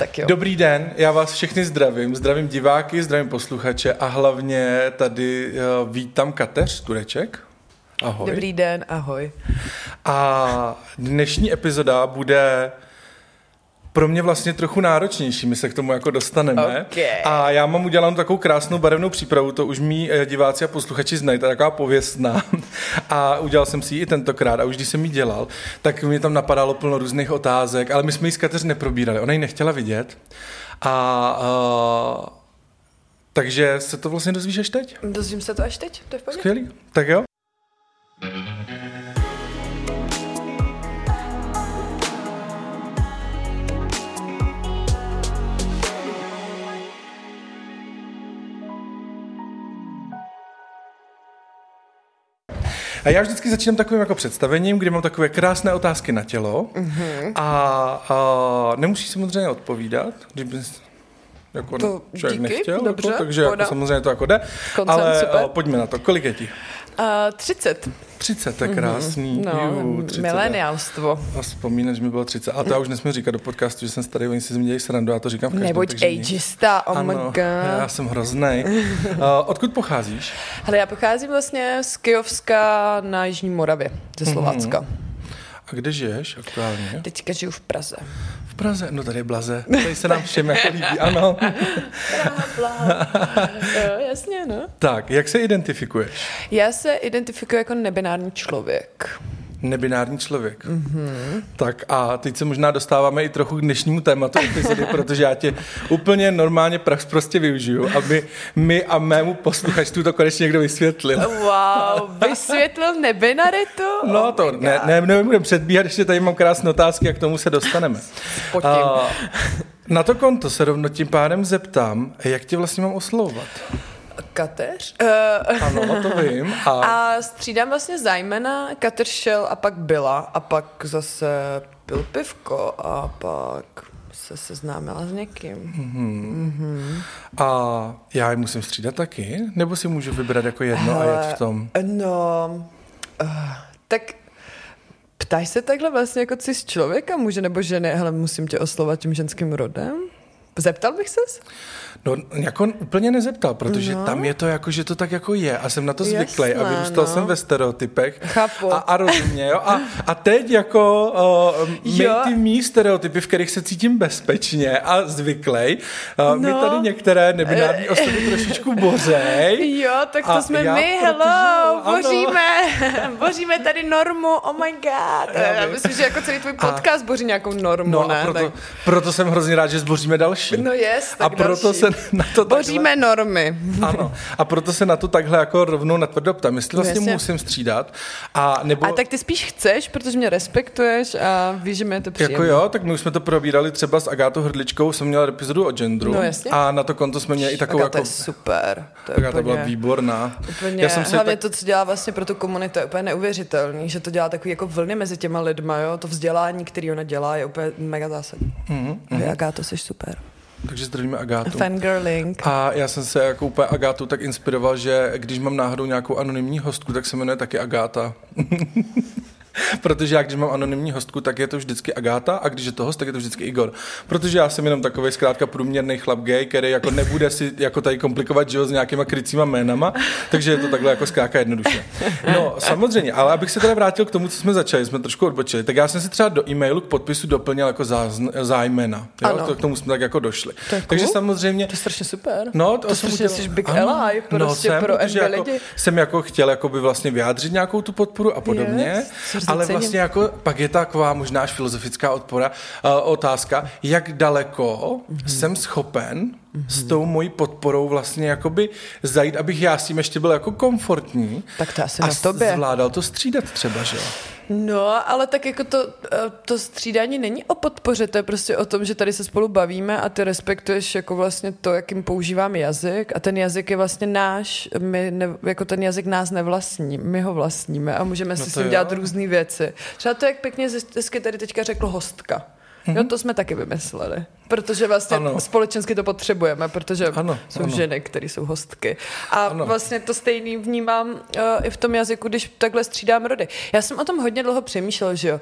Tak jo. Dobrý den, já vás všechny zdravím. Zdravím diváky, zdravím posluchače a hlavně tady uh, vítám Kateř Tureček. Ahoj. Dobrý den, ahoj. A dnešní epizoda bude pro mě vlastně trochu náročnější, my se k tomu jako dostaneme. Okay. A já mám udělanou takovou krásnou barevnou přípravu, to už mý eh, diváci a posluchači znají, to je taková pověstná. A udělal jsem si ji i tentokrát a už když jsem ji dělal, tak mi tam napadalo plno různých otázek, ale my jsme ji s Kateř neprobírali, ona ji nechtěla vidět. A uh, takže se to vlastně dozvíš až teď? Dozvím se to až teď, to je v pohodě. Skvělý, tak jo. A já vždycky začínám takovým jako představením, kdy mám takové krásné otázky na tělo mm-hmm. a, a nemusíš samozřejmě odpovídat, když bys jako To člověk díky, nechtěl, dobře, jako, takže jako samozřejmě to jako jde, Koncent, ale super. a, pojďme na to. Kolik je ti? Uh, 30. 30, to je krásný. No, Jú, 30. mileniálstvo. A vzpomínat, že mi bylo 30. A to já už nesmím říkat do podcastu, že jsem starý, oni si z mě dělají srandu, já to říkám v každém. Nic. ageista, oh my Ano, god. já jsem hrozný. Uh, odkud pocházíš? Hele, já pocházím vlastně z Kyjovska na Jižní Moravě, ze Mhm. Slovácka. A kde žiješ aktuálně? Teďka žiju v Praze. Praze. No tady je Blaze. Tady se nám všem jako líbí, ano. jo, jasně, no. Tak, jak se identifikuješ? Já se identifikuji jako nebinární člověk. Nebinární člověk. Mm-hmm. Tak a teď se možná dostáváme i trochu k dnešnímu tématu epizody, protože já tě úplně normálně prax prostě využiju, aby mi a mému posluchačstvu to konečně někdo vysvětlil. Wow, vysvětlil nebinaritu? No Oh to ne, ne, nebudeme předbíhat, ještě tady mám krásné otázky a k tomu se dostaneme. A, na to konto se rovno tím pádem zeptám, jak tě vlastně mám oslovovat. Kateř? Uh, Ano, to vím. A, a střídám vlastně zájmena, Kateř a pak byla a pak zase pil pivko a pak se seznámila s někým. a já je musím střídat taky? Nebo si můžu vybrat jako jedno a jet v tom? No, uh, tak ptáš se takhle vlastně jako cis člověka, muže nebo ženy, hele, musím tě oslovat tím ženským rodem? Zeptal bych ses? No, jako úplně nezeptal, protože no. tam je to jako, že to tak jako je a jsem na to zvyklý a vyrůstal no. jsem ve stereotypech. Chápu. A, a rozumně, jo. A, a teď jako uh, my Jo. ty mý stereotypy, v kterých se cítím bezpečně a zvyklej, uh, No. tady některé nebinární osoby trošičku bořej. Jo, tak to A jsme já, my, protože- hello, ano. boříme, boříme tady normu, oh my god. Já vím. myslím, že jako celý tvůj podcast boří nějakou normu, No ne? a proto, tak, proto jsem hrozně rád, že zboříme další. no jest, a tak proto další. Se na to takhle- Boříme normy. Ano, a proto se na to takhle jako rovnou natvrdo ptám, jestli vlastně Jasně. musím střídat, a nebo... A tak ty spíš chceš, protože mě respektuješ a víš, že mi je to příjemné. Jako jo, tak my už jsme to probírali třeba s Agátou Hrdličkou, jsem měl epizodu o genderu. No jasně. A na to konto jsme měli i takovou Agáta jako... je super. To je Agáta úplně, byla výborná. Úplně, Já jsem si hlavně tak... to, co dělá vlastně pro tu komunitu, je úplně neuvěřitelný, že to dělá takový jako vlny mezi těma lidma, jo, to vzdělání, který ona dělá, je úplně mega zásadní. Mm-hmm. Vy, Agáto, jsi super. Takže zdravíme Agátu. Fangirling. A já jsem se jako úplně Agátu tak inspiroval, že když mám náhodou nějakou anonymní hostku, tak se jmenuje taky Agáta. Protože já, když mám anonymní hostku, tak je to vždycky Agáta a když je to host, tak je to vždycky Igor. Protože já jsem jenom takový zkrátka průměrný chlap gay, který jako nebude si jako tady komplikovat život s nějakýma krycíma jménama, takže je to takhle jako zkrátka jednoduše. No, samozřejmě, ale abych se teda vrátil k tomu, co jsme začali, jsme trošku odbočili, tak já jsem si třeba do e-mailu k podpisu doplnil jako zázn- zájmena. Jo? Ano. To, k tomu jsme tak jako došli. To je Takže cool. samozřejmě To je strašně super. No, to jsem strašně jsi big Ano. ally prostě jsem, pro jako, lidi. jsem jako chtěl jakoby vlastně vyjádřit nějakou tu podporu a podobně, Yes, ale cením. vlastně jako pak je taková možná až filozofická odpora, uh, otázka, jak daleko Mhm. mm-hmm. jsem schopen mm-hmm. s tou mojí podporou vlastně jakoby zajít, abych já s tím ještě byl jako komfortní Tak to asi a na tobě. zvládal to střídat třeba, že jo? No, ale tak jako to, eh, to střídání není o podpoře, to je prostě o tom, že tady se spolu bavíme a ty respektuješ jako vlastně to, jakým používám jazyk a ten jazyk je vlastně náš, my ne, jako ten jazyk nás nevlastní, my ho vlastníme a můžeme si No s to ním dělat různé věci. Třeba to, jak pěkně hezky tady teďka řekl hostka. Mm-hmm. Jo, to jsme taky vymysleli. Protože vlastně ano. společensky to potřebujeme, protože ano, jsou ano. ženy, které jsou hostky. A ano. vlastně to stejný vnímám uh, i v tom jazyku, když takhle střídám rody. Já jsem o tom hodně dlouho přemýšlel, že jo.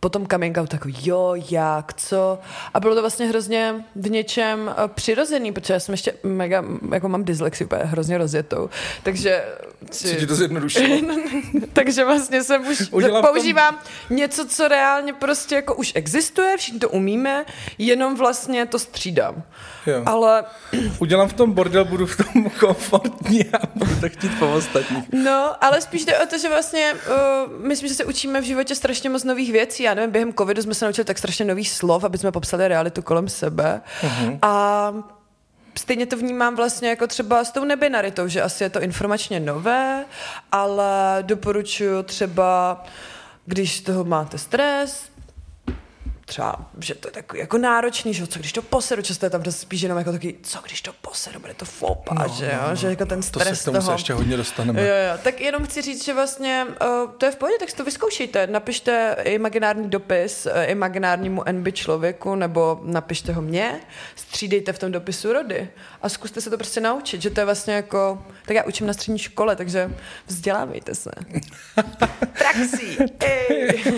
Potom coming out takový, jo, jak, co. A bylo to vlastně hrozně v něčem uh, přirozený, protože já jsem ještě mega, jako mám dyslexii, hrozně rozjetou. Takže... Si... ti to zjednodušilo? takže vlastně jsem už Udělám používám tom... něco, co reálně prostě jako už existuje, všichni to umíme, jenom vlastně to střídám. Jo. Ale... Udělám v tom bordel, budu v tom komfortní a budu to chtít po ostatních. No, ale spíš jde o to, že vlastně uh, myslím, že se učíme v životě strašně moc nových věcí. Já nevím, během covidu jsme se naučili tak strašně nových slov, aby jsme popsali realitu kolem sebe. Uh-huh. A stejně to vnímám vlastně jako třeba s tou nebinaritou, že asi je to informačně nové, ale doporučuji třeba, když z toho máte stres, třeba, že to je takový jako náročný, že co když to poseru, často je tam to spíš jenom jako taky, co když to poseru, bude to fopa, no, že jo, no, že jako ten stres to se k tomu toho. se ještě hodně dostaneme. Jo, jo, tak jenom chci říct, že vlastně uh, to je v pohodě, tak si to vyzkoušejte, napište imaginární dopis uh, imaginárnímu NB člověku, nebo napište ho mně, střídejte v tom dopisu rody a zkuste se to prostě naučit, že to je vlastně jako, tak já učím na střední škole, takže vzdělávejte se. Praxí.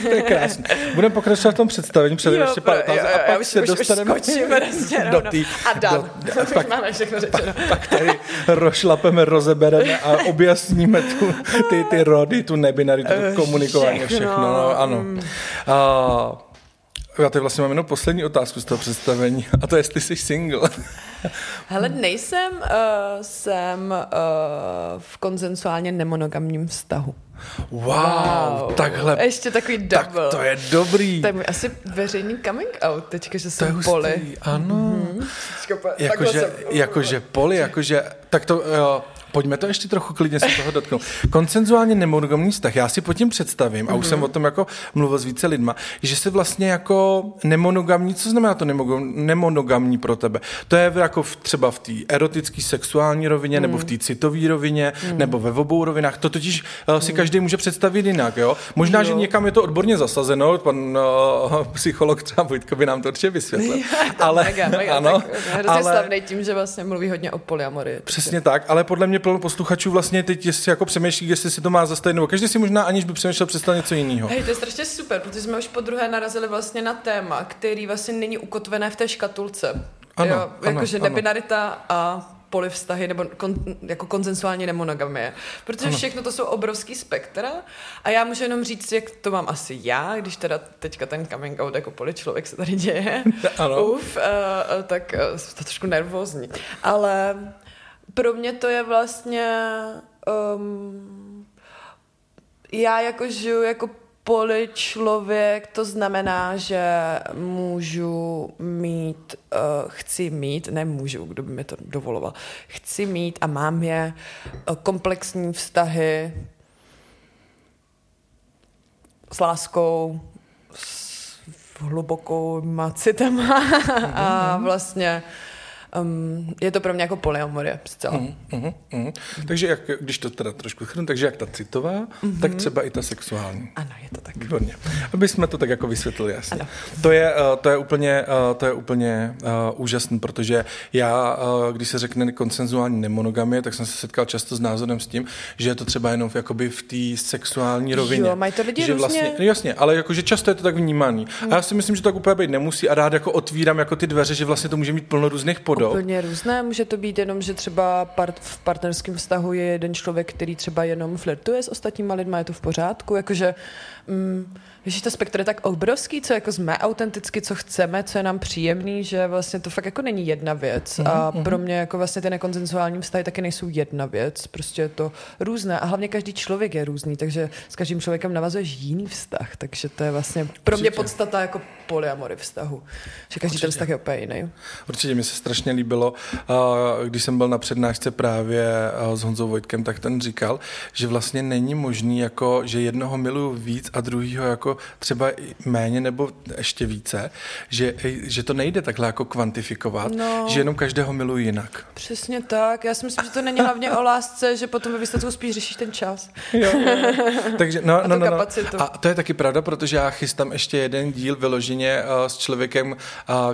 to je krásné. Budeme pokračovat v tom představení, před ještě pár otázek a pak už, se už, dostaneme už prostě do tý, A dám. Do, do, pak, máme všechno řečeno. Pak tady rošlapeme, rozebereme a objasníme tu, ty, ty rody, tu nebinaritu, tu komunikování, všechno. všechno no, ano. Mm. Já tady vlastně mám jenom poslední otázku z toho představení a to je, jestli jsi single. Hele, nejsem, uh, jsem uh, v konzensuálně nemonogamním vztahu. Wow, wow, takhle. Ještě takový double. Tak to je dobrý. To je můj asi veřejný coming out teďka, že jsem poli. Ano. Mm-hmm. Jakože, jakože poli, jakože, tak to, jo, Pojďme to ještě trochu klidně se toho dotknout. Koncenzuálně nemonogamní vztah, já si pod tím představím, a už mm-hmm. jsem mhm. o tom jako mluvil s více lidma, že se vlastně jako nemonogamní, co znamená to nemonogamní pro tebe? To je jako v, třeba v té erotické sexuální rovině, mm. nebo v té citové rovině, mm. nebo ve obou rovinách. To totiž uh, si mm. každý může představit jinak, jo? Možná, jo. že někam je to odborně zasazeno, pan uh, psycholog třeba Vojtko by nám to určitě vysvětlil. ale, mega, mega, ano, tak, ale, slavný tím, že vlastně mluví hodně o polyamorii. Přesně tak, ale podle mě plno posluchačů vlastně teď jestli jako přemýšlí, jestli si to má zastavit, nebo každý si možná aniž by přemýšlel představit něco jiného. Hej, to je strašně super, protože jsme už po druhé narazili vlastně na téma, který vlastně není ukotvené v té škatulce. Ano, jo, jakože nebinarita a polivztahy nebo kon, jako konsensuální nemonogamie. Protože ano. všechno to jsou obrovský spektra a já můžu jenom říct, jak to mám asi já, když teda teďka ten coming out jako poli člověk se tady děje. Ano. Uf, uh, tak uh, to trošku nervózní. Ale pro mě to je vlastně um, já jako žiju jako poli člověk, to znamená, že můžu mít, uh, chci mít, nemůžu, kdo by mi to dovoloval, chci mít a mám je uh, komplexní vztahy s láskou, s hlubokou citama a mhm. vlastně um, je to pro mě jako polyamorie zcela. Uh-huh, uh-huh, uh-huh. Takže jak, když to teda trošku chrnu, takže jak ta citová, uh-huh. tak třeba i ta sexuální. Ano, je to tak. Výborně. Aby jsme to tak jako vysvětlili jasně. Ano. To je, uh, to je úplně, uh, to je úplně uh, úžasný, protože já, uh, když se řekne konsenzuální nemonogamie, tak jsem se setkal často s názorem s tím, že je to třeba jenom v, jakoby v té sexuální rovině. Jo, mají to lidi že vlastně, různě. jasně, ale jakože často je to tak vnímaný. Hmm. A já si myslím, že to tak úplně být nemusí a rád jako otvírám jako ty dveře, že vlastně to může mít plno různých podob dob. Úplně různé. Může to být jenom, že třeba part, v partnerském vztahu je jeden člověk, který třeba jenom flirtuje s ostatníma lidma, je to v pořádku. Jakože, mm, Víš, to spektr je tak obrovský, co jako jsme autenticky, co chceme, co je nám příjemný, že vlastně to fakt jako není jedna věc. Mm-hmm. A mhm. pro mě jako vlastně ty nekonzensuální vztahy taky nejsou jedna věc. Prostě je to různé. A hlavně každý člověk je různý, takže s každým člověkem navazuješ jiný vztah. Takže to je vlastně pro mě podstata jako polyamory vztahu. Že každý Určitě. ten vztah je úplně jiný. Určitě mi se strašně líbilo, když jsem byl na přednášce právě s Honzou Vojtkem, tak ten říkal, že vlastně není možný, jako, že jednoho miluju víc a druhýho jako jako třeba méně nebo ještě více, že, že to nejde takhle jako kvantifikovat, no. že jenom každého miluji jinak. Přesně tak. Já si myslím, že to není hlavně o lásce, že potom ve výsledku spíš řešíš ten čas. Jo, jo. Takže, no, a no, no, no. A to je taky pravda, protože já chystám ještě jeden díl vyloženě uh, s člověkem, uh,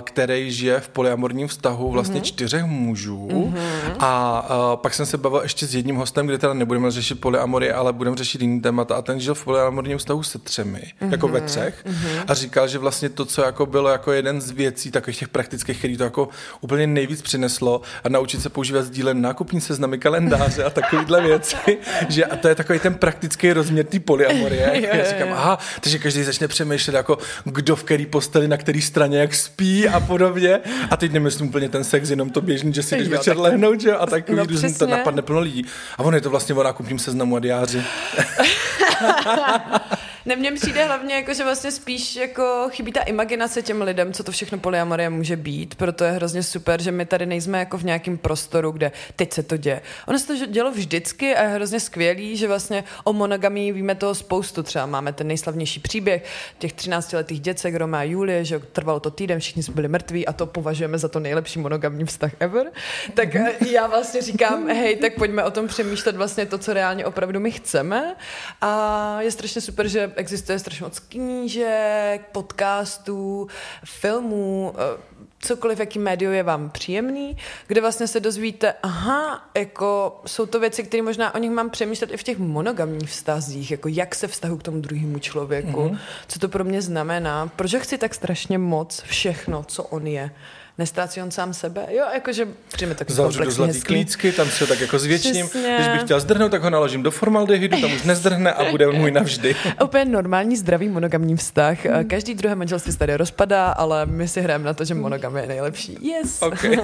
který žije v polyamorním vztahu vlastně mm-hmm. čtyřech mužů. Mm-hmm. A uh, pak jsem se bavil ještě s jedním hostem, kde teda nebudeme řešit polyamory, ale budeme řešit jiný témata. A ten žil v polyamorním vztahu se třemi, mm-hmm. Jako ve třech. Mm-hmm. A říkal, že vlastně to, co jako bylo jako jeden z věcí, takových těch praktických, který to jako úplně nejvíc přineslo a naučit se používat sdílen nákupní seznamy, kalendáře a takovéhle věci, že a to je takový ten praktický rozměr té polyamorie. Já říkám, aha, takže každý začne přemýšlet, jako kdo v který posteli, na který straně, jak spí a podobně. A teď nemyslím úplně ten sex, jenom to běžný, že si jdeš večer tak... lehnout, že? A tak no, to napadne plno lidí. A ono je to vlastně o nákupním seznamu a diáři. Ne, mně přijde hlavně, jako, že vlastně spíš jako chybí ta imaginace těm lidem, co to všechno polyamorie může být, proto je hrozně super, že my tady nejsme jako v nějakém prostoru, kde teď se to děje. Ono se to dělo vždycky a je hrozně skvělý, že vlastně o monogamii víme toho spoustu. Třeba máme ten nejslavnější příběh těch 13-letých děcek Roma a Julie, že trvalo to týden, všichni jsme byli mrtví a to považujeme za to nejlepší monogamní vztah ever. Tak mhm. já vlastně říkám, hej, tak pojďme o tom přemýšlet vlastně to, co reálně opravdu my chceme. A je strašně super, že existuje strašně moc knížek, podcastů, filmů, eh, cokoliv, jaký médium je vám příjemný, kde vlastně se dozvíte, aha, jako jsou to věci, které možná o nich mám přemýšlet i v těch monogamních vztazích, jako jak se vztahu k tomu druhému člověku, mm-hmm. co to pro mě znamená, proč chci tak strašně moc všechno, co on je nestrácí on sám sebe. Jo, jakože přijme taky Zavřu do zlatý klícky, tam se tak jako zvětším. Přesně. Když bych chtěl zdrhnout, tak ho naložím do formaldehydu, tam už nezdrhne a bude můj navždy. Úplně normální, zdravý monogamní vztah. Hmm. Každý druhé manželství se tady rozpadá, ale my si hrajeme na to, že monogam je nejlepší. Yes. Okay.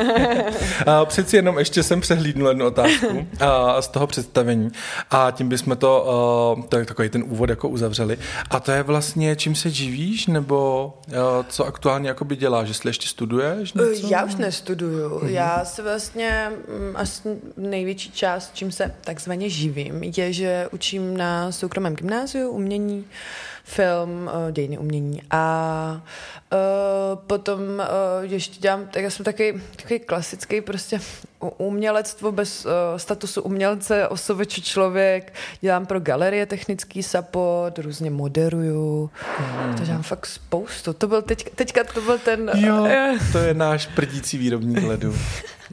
a přeci jenom ještě jsem přehlídnul jednu otázku a z toho představení a tím bychom to, to je takový ten úvod jako uzavřeli. A to je vlastně, čím se živíš, nebo co aktuálně jakoby děláš, jestli ještě studuješ? Ne? Něco? Já už nestuduju. Mm-hmm. Já se vlastně mm, asi největší část, čím se takzvaně živím, je, že učím na soukromém gymnáziu umění, film, eh, dějiny umění a uh, potom uh, ještě dělám, tak já jsem taky takový klasický prostě umělectvo bez uh, statusu umělce, osobeč člověk, dělám pro galerie technický support, různě moderuju, mm. to dělám fakt spoustu. To byl teď, teďka to byl ten... Jo, to je náš prdící výrobní ledu.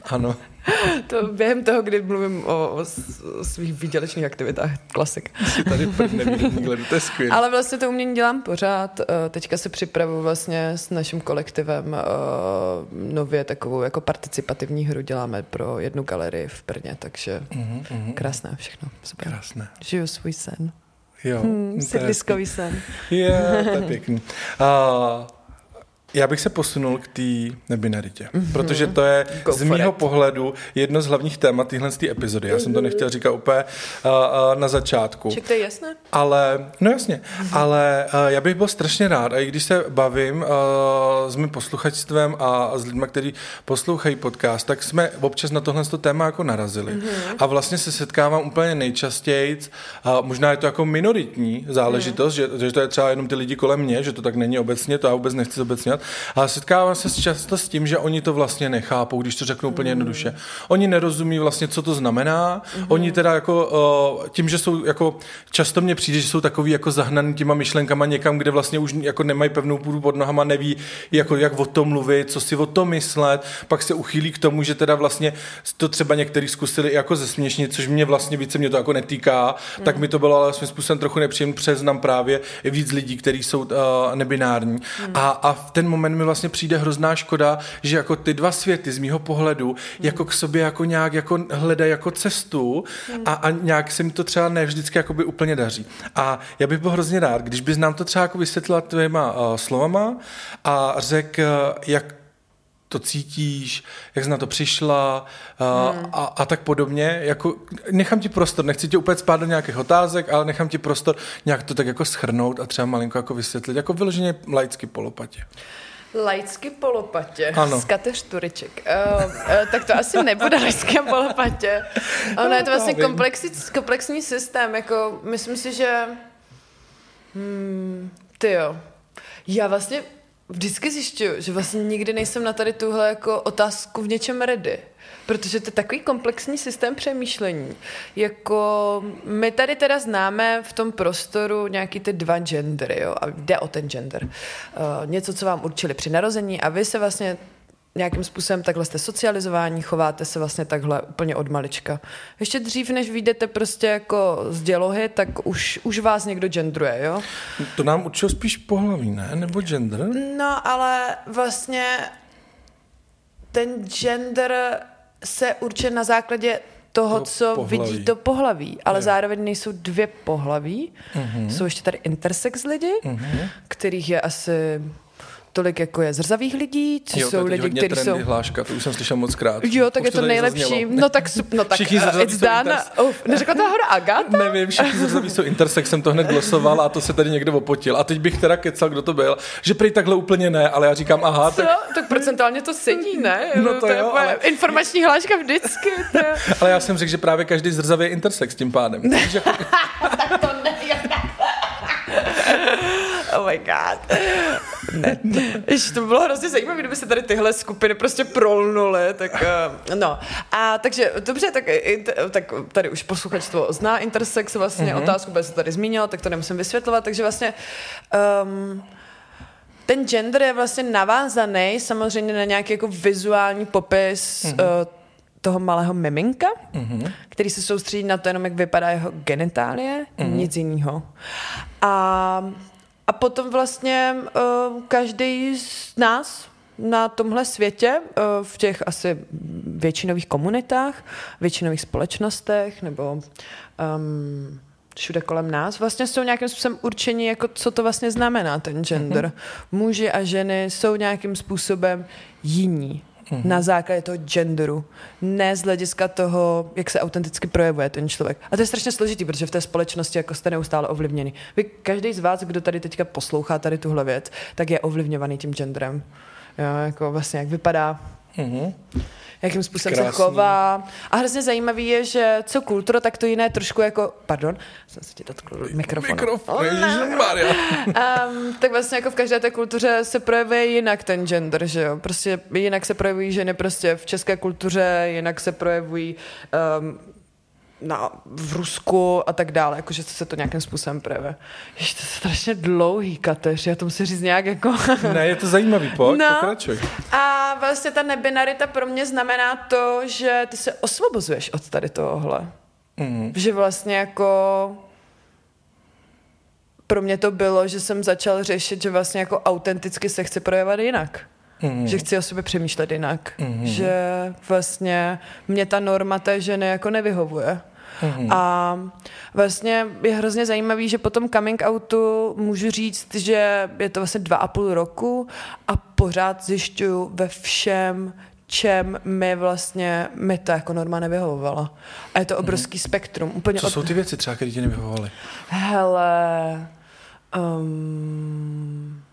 Ano. To během toho, kdy mluvím o, o, o svých výdělečných aktivitách, klasik. Tady gledu, to je skvělé. Ale vlastně to umění dělám pořád. Eh, teďka se připravuju vlastně s naším kolektivem eh, nově takovou jako participativní hru děláme pro jednu galerii v Brně, takže mm-hmm, krásné všechno. Super. Krásné. Žiju svůj sen. Jo. Hmm, sídliskový sen. Je, to je pěkný. Uh, já bych se posunul k té nebinaritě, mm-hmm. protože to je Go z mýho it. pohledu jedno z hlavních témat téhle epizody. Já mm-hmm. jsem to nechtěl říkat úplně uh, uh, na začátku. Ček, to je jasné? Ale, no jasně, mm-hmm. ale uh, já bych byl strašně rád, a i když se bavím uh, s mým posluchačstvem a, a s lidmi, kteří poslouchají podcast, tak jsme občas na tohle téma jako narazili. Mm-hmm. A vlastně se setkávám úplně nejčastěji, uh, možná je to jako minoritní záležitost, mm-hmm. že, že to je třeba jenom ty lidi kolem mě, že to tak není obecně, to já vůbec nechci obecňovat, ale setkávám se často s tím, že oni to vlastně nechápou, když to řeknu úplně jednoduše. Oni nerozumí vlastně, co to znamená. Mm-hmm. Oni teda jako tím, že jsou jako často mně přijde, že jsou takový jako zahnaný těma myšlenkama někam, kde vlastně už jako nemají pevnou půdu pod nohama, neví, jako jak o tom mluvit, co si o tom myslet, pak se uchýlí k tomu, že teda vlastně to třeba někteří zkusili jako zesměšnit, což mě vlastně více mě to jako netýká, mm. tak mi to bylo ale svým způsobem trochu nepříjemné, přeznam právě víc lidí, kteří jsou uh, nebinární. Mm. A, a v ten moment mi vlastně přijde hrozná škoda, že jako ty dva světy z mýho pohledu hmm. jako k sobě jako nějak jako hledají jako cestu hmm. a, a nějak se mi to třeba ne vždycky jakoby úplně daří. A já bych byl hrozně rád, když bys nám to třeba jako vysvětlila tvýma uh, slovama a řekl, uh, jak to cítíš, jak jsi na to přišla uh, hmm. a, a tak podobně. Jako, nechám ti prostor, nechci tě úplně spát do nějakých otázek, ale nechám ti prostor nějak to tak jako schrnout a třeba malinko jako vysvětlit, jako vyloženě laicky polopatě. Lajcky polopatě ano. z kateř Turiček. Uh, uh, tak to asi nebude lajské polopatě. Ono no, je to vlastně komplexní, komplexní systém. Jako, myslím si, že hmm, Ty jo. Já vlastně vždycky zjišťuju, že vlastně nikdy nejsem na tady tuhle jako otázku v něčem ready. Protože to je takový komplexní systém přemýšlení. Jako my tady teda známe v tom prostoru nějaký ty dva gendery, jo, a jde o ten gender. Uh, něco, co vám určili při narození a vy se vlastně nějakým způsobem takhle jste socializování, chováte se vlastně takhle úplně od malička. Ještě dřív, než vyjdete prostě jako z dělohy, tak už, už vás někdo gendruje, jo? To nám učil spíš pohlaví, ne? Nebo gender? No, ale vlastně ten gender se určuje na základě toho, To co pohlaví. vidí to pohlaví, ale Jo. zároveň nejsou dvě pohlaví. Mhm. Jsou ještě tady intersex lidi, kterých je asi tolik, jako je zrzavých lidí, co Jo, to jsou je lidi, kteří jsou... hláška, to už jsem slyšel moc krát. Jo, tak Už je to tady nejlepší. zaznělo. No tak, no tak Všichni uh, it's done. inters- neřekla to náhodou Agata? Nevím, všichni zrzaví jsou intersex, jsem to hned glosoval a to se tady někdo opotil. A teď bych teda kecal, kdo to byl, že prý takhle úplně ne, ale já říkám, aha, Co? tak, Tak procentuálně to sedí, ne? No to je jo, úplně ale- Informační hláška vždycky. To je... ale já jsem řekl, že právě každý zrzavý je intersex tím pádem. Jako, to ne, Oh my god. Ne. Ještě to by bylo hrozně zajímavé, kdyby se tady tyhle skupiny prostě prolnuly, tak uh, no. A takže, dobře, tak, i- tak tady už posluchač to zná intersex, vlastně mm-hmm. otázku, protože se tady zmínila, tak to nemusím vysvětlovat, takže vlastně um, ten gender je vlastně navázaný samozřejmě na nějaký jako vizuální popis mm-hmm. uh, toho malého miminka, mm-hmm. který se soustředí na to jenom, jak vypadá jeho genitálie, mm-hmm. nic jiného. A, a potom vlastně uh, každý z nás na tomhle světě, uh, v těch asi většinových komunitách, většinových společnostech nebo um, všude kolem nás, vlastně jsou nějakým způsobem určení, jako co to vlastně znamená ten gender. Mm-hmm. Muži a ženy jsou nějakým způsobem jiní mm-hmm. na základě toho genderu, ne z hlediska toho, jak se autenticky projevuje ten člověk. A to je strašně složitý, protože v té společnosti jako jste neustále ovlivněni. Vy, každý z vás, kdo tady teďka poslouchá tady tuhle věc, tak je ovlivňovaný tím genderem. Jo, jako vlastně jak vypadá, mhm. jakým způsobem se Krásný. chová. A hrozně zajímavý je, že co kultura, tak to jiné trošku jako, pardon, jsem se ti dotkl mikrofonu. Mikrofon, ježišmarja. Um, tak vlastně jako v každé té kultuře se projevuje jinak ten gender, že jo? Prostě jinak se projevují ženy prostě v české kultuře, jinak se projevují um, na, v Rusku a tak dále, jakože se to nějakým způsobem projevuje. Ještě to je strašně dlouhý, Kateř, já to musím říct nějak jako... Ne, je to zajímavý, pojď, No. pokračuj. A vlastně ta nebinarita pro mě znamená to, že ty se osvobozuješ od tady tohohle. Mhm. Že vlastně jako pro mě to bylo, že jsem začal řešit, že vlastně jako autenticky se chci projevovat jinak. Mhm. Že chci o sobě přemýšlet jinak. Mhm. Že vlastně mě ta norma té ženy jako nevyhovuje. Mhm. A vlastně je hrozně zajímavý, že po tom coming outu můžu říct, že je to vlastně dva a půl roku a pořád zjišťuju ve všem, čem mi vlastně mi to jako norma nevyhovovala. A je to obrovský spektrum. Úplně Co jsou ty věci třeba, které ti nevyhovovaly? Hele, um,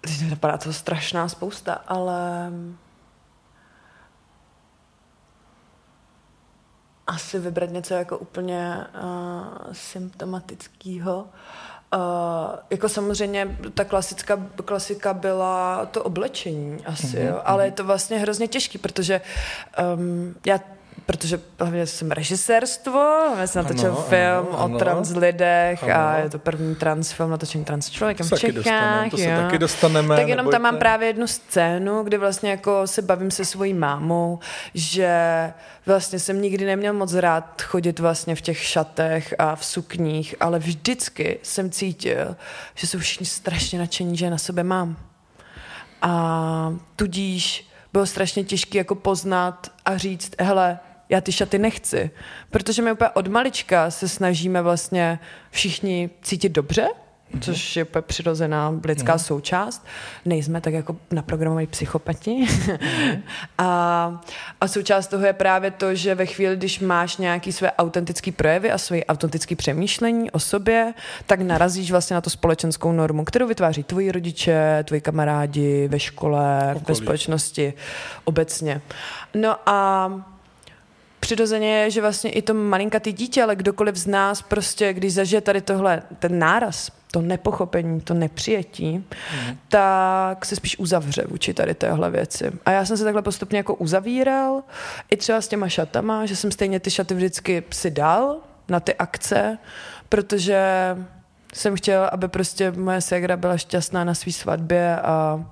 teď mi napadá to strašná spousta, ale asi vybrat něco jako úplně uh, symptomatického. Uh, jako samozřejmě ta klasická, klasika byla to oblečení asi, mm-hmm. jo, ale je to vlastně hrozně těžký, protože um, já protože hlavně jsem režisérstvo, já jsem natočil Ano, film ano, o trans lidech a Ano. je to první trans film natočený trans člověkem v taky dostaneme, Čechách. to se jo. taky dostaneme, Tak jenom tam mám nebojte. právě jednu scénu, kdy vlastně jako se bavím se svojí mámou, že vlastně jsem nikdy neměl moc rád chodit vlastně v těch šatech a v sukních, ale vždycky jsem cítil, že jsou všichni strašně nadšení, že je na sobě mám. A tudíž bylo strašně těžké jako poznat a říct, hele, já ty šaty nechci. Protože my úplně od malička se snažíme vlastně všichni cítit dobře, což je úplně přirozená lidská součást. Nejsme tak jako naprogramovaní psychopati. a, a součást toho je právě to, že ve chvíli, když máš nějaký své autentické projevy a své autentické přemýšlení o sobě, tak narazíš vlastně na tu společenskou normu, kterou vytváří tvoji rodiče, tvoji kamarádi ve škole, ve Okolí. společnosti obecně. No a přirozeně je, že vlastně i to malinkatý dítě, ale kdokoliv z nás prostě, když zažije tady tohle, ten náraz, to nepochopení, to nepřijetí, mm. tak se spíš uzavře vůči tady téhle věci. A já jsem se takhle postupně jako uzavíral, i třeba s těma šatama, že jsem stejně ty šaty vždycky si dal na ty akce, protože jsem chtěl, aby prostě moje ségra byla šťastná na své svatbě a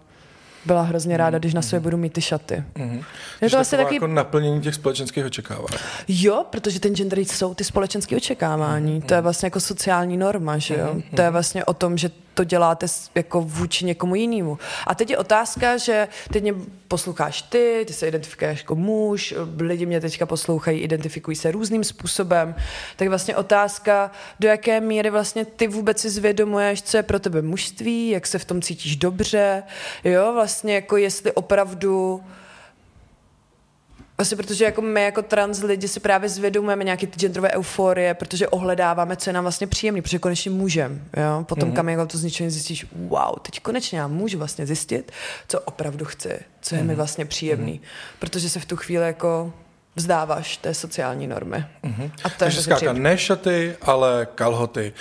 byla hrozně ráda, když na sobě budu mít ty šaty. Mm-hmm. Je to asi taky... jako naplnění těch společenských očekávání. Jo, protože ten gender jsou ty společenské očekávání. Mm-hmm. To je vlastně jako sociální norma, že jo? Mm-hmm. To je vlastně o tom, že to děláte jako vůči někomu jinému. A teď je otázka, že teď mě posloucháš ty, ty se identifikuješ jako muž, lidi mě teďka poslouchají, identifikují se různým způsobem, tak vlastně otázka, do jaké míry vlastně ty vůbec si zvědomuješ, co je pro tebe mužství, jak se v tom cítíš dobře, jo, vlastně jako jestli opravdu Vlastně protože jako my jako trans lidi si právě zvědomujeme nějaké ty genderové euforie, protože ohledáváme, co je nám vlastně příjemný, protože konečně můžem. Jo? Potom mm-hmm. coming to z ničeho zjistíš, wow, teď konečně já můžu vlastně zjistit, co opravdu chci, co je mm-hmm. mi vlastně příjemný. Mm-hmm. Protože se v tu chvíli jako vzdáváš té sociální normy. Mm-hmm. A to Takže skáka ne šaty, ale kalhoty.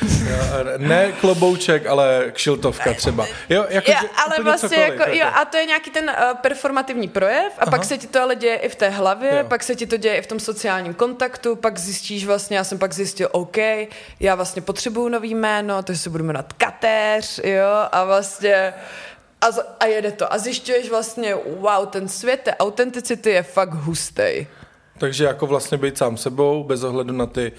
ne klobouček, ale kšiltovka třeba. Jo, jako, jo, ale vlastně jako, jo, jako. a to je nějaký ten uh, performativní projev a Aha. pak se ti to ale děje i v té hlavě, jo. pak se ti to děje i v tom sociálním kontaktu, pak zjistíš vlastně, já jsem pak zjistil, OK, já vlastně potřebuju nový jméno, takže se budu jmenovat Kateř, jo, a vlastně a, a jede to. A zjišťuješ vlastně, wow, ten svět té autenticity je fakt hustý. Takže jako vlastně být sám sebou, bez ohledu na ty